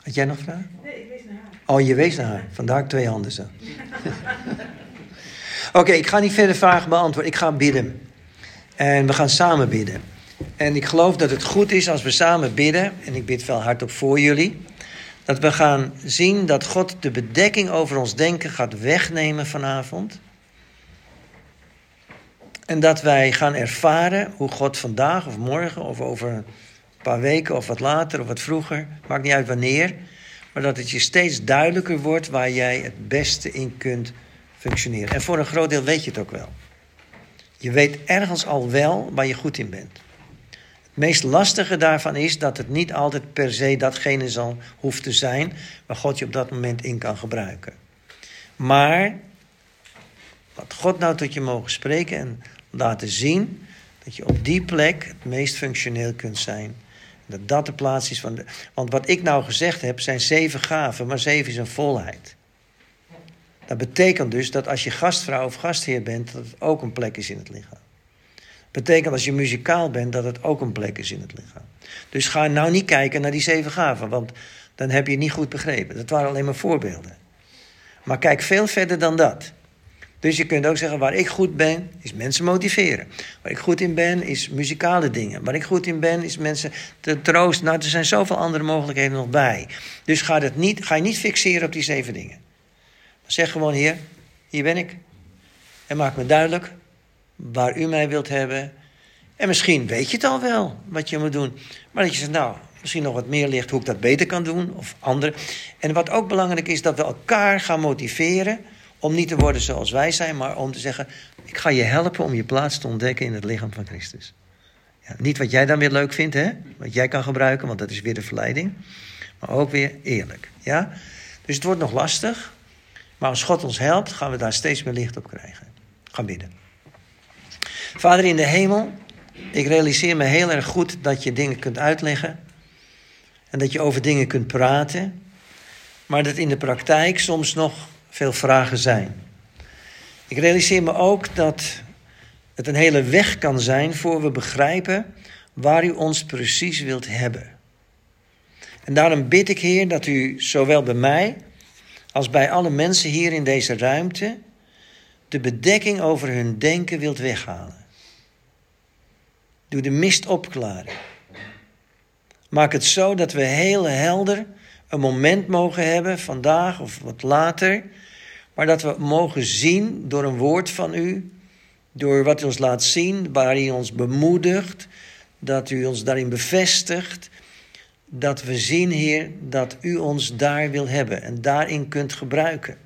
Had jij nog vragen? Nee, ik wees naar haar. Oh, je wees naar haar. Vandaar twee handen zo. Oké, ik ga niet verder vragen beantwoorden. Ik ga bidden. En we gaan samen bidden. En ik geloof dat het goed is als we samen bidden. En ik bid veel hardop voor jullie. Dat we gaan zien dat God de bedekking over ons denken gaat wegnemen vanavond. En dat wij gaan ervaren hoe God vandaag of morgen of over een paar weken of wat later of wat vroeger, maakt niet uit wanneer. Maar dat het je steeds duidelijker wordt waar jij het beste in kunt functioneren. En voor een groot deel weet je het ook wel. Je weet ergens al wel waar je goed in bent. Het meest lastige daarvan is dat het niet altijd per se datgene zal hoeft te zijn waar God je op dat moment in kan gebruiken. Maar wat God nou tot je mogen spreken en laten zien dat je op die plek het meest functioneel kunt zijn. Dat dat de plaats is van de. Want wat ik nou gezegd heb, zijn zeven gaven, maar zeven is een volheid. Dat betekent dus dat als je gastvrouw of gastheer bent, dat het ook een plek is in het lichaam. Dat betekent als je muzikaal bent, dat het ook een plek is in het lichaam. Dus ga nou niet kijken naar die zeven gaven, want dan heb je het niet goed begrepen. Dat waren alleen maar voorbeelden. Maar kijk veel verder dan dat. Dus je kunt ook zeggen, waar ik goed ben, is mensen motiveren. Waar ik goed in ben, is muzikale dingen. Waar ik goed in ben, is mensen te troosten. Nou, er zijn zoveel andere mogelijkheden nog bij. Dus ga, niet, ga je niet fixeren op die zeven dingen. Zeg gewoon, Heer, hier ben ik. En maak me duidelijk waar u mij wilt hebben. En misschien weet je het al wel, wat je moet doen. Maar dat je zegt, nou, misschien nog wat meer ligt hoe ik dat beter kan doen. Of andere. En wat ook belangrijk is, dat we elkaar gaan motiveren om niet te worden zoals wij zijn, maar om te zeggen: Ik ga je helpen om je plaats te ontdekken in het lichaam van Christus. Ja, niet wat jij dan weer leuk vindt, hè? wat jij kan gebruiken, want dat is weer de verleiding. Maar ook weer eerlijk. Ja? Dus het wordt nog lastig, maar als God ons helpt, gaan we daar steeds meer licht op krijgen. Ga bidden. Vader in de hemel, ik realiseer me heel erg goed dat je dingen kunt uitleggen. En dat je over dingen kunt praten. Maar dat in de praktijk soms nog veel vragen zijn. Ik realiseer me ook dat het een hele weg kan zijn voor we begrijpen waar u ons precies wilt hebben. En daarom bid ik, Heer, dat u zowel bij mij als bij alle mensen hier in deze ruimte de bedekking over hun denken wilt weghalen. Doe de mist opklaren. Maak het zo dat we heel helder een moment mogen hebben, vandaag of wat later, maar dat we mogen zien door een woord van u, door wat u ons laat zien, waarin u ons bemoedigt, dat u ons daarin bevestigt, dat we zien, Heer, dat u ons daar wil hebben en daarin kunt gebruiken.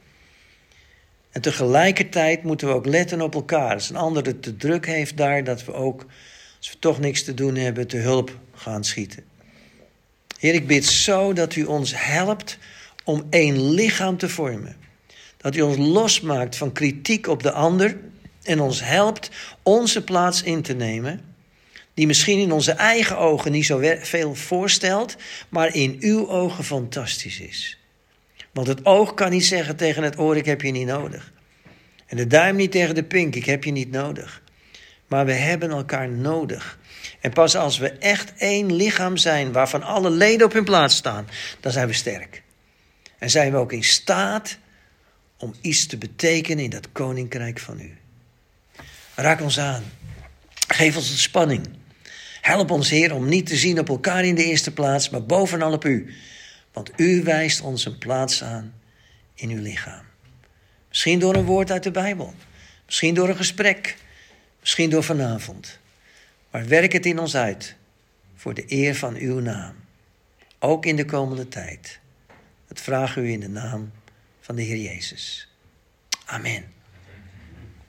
En tegelijkertijd moeten we ook letten op elkaar. Als een ander het te druk heeft daar, dat we ook, als we toch niks te doen hebben, te hulp gaan schieten. Heer, ik bid zo dat u ons helpt om één lichaam te vormen. Dat u ons losmaakt van kritiek op de ander en ons helpt onze plaats in te nemen. Die misschien in onze eigen ogen niet zo veel voorstelt, maar in uw ogen fantastisch is. Want het oog kan niet zeggen tegen het oor: Ik heb je niet nodig. En de duim niet tegen de pink: Ik heb je niet nodig. Maar we hebben elkaar nodig. En pas als we echt één lichaam zijn waarvan alle leden op hun plaats staan, dan zijn we sterk. En zijn we ook in staat om iets te betekenen in dat koninkrijk van u. Raak ons aan. Geef ons een spanning. Help ons, Heer, om niet te zien op elkaar in de eerste plaats, maar bovenal op u. Want u wijst ons een plaats aan in uw lichaam. Misschien door een woord uit de Bijbel. Misschien door een gesprek. Misschien door vanavond. Maar werk het in ons uit voor de eer van uw naam. Ook in de komende tijd. Het vragen u in de naam van de Heer Jezus. Amen.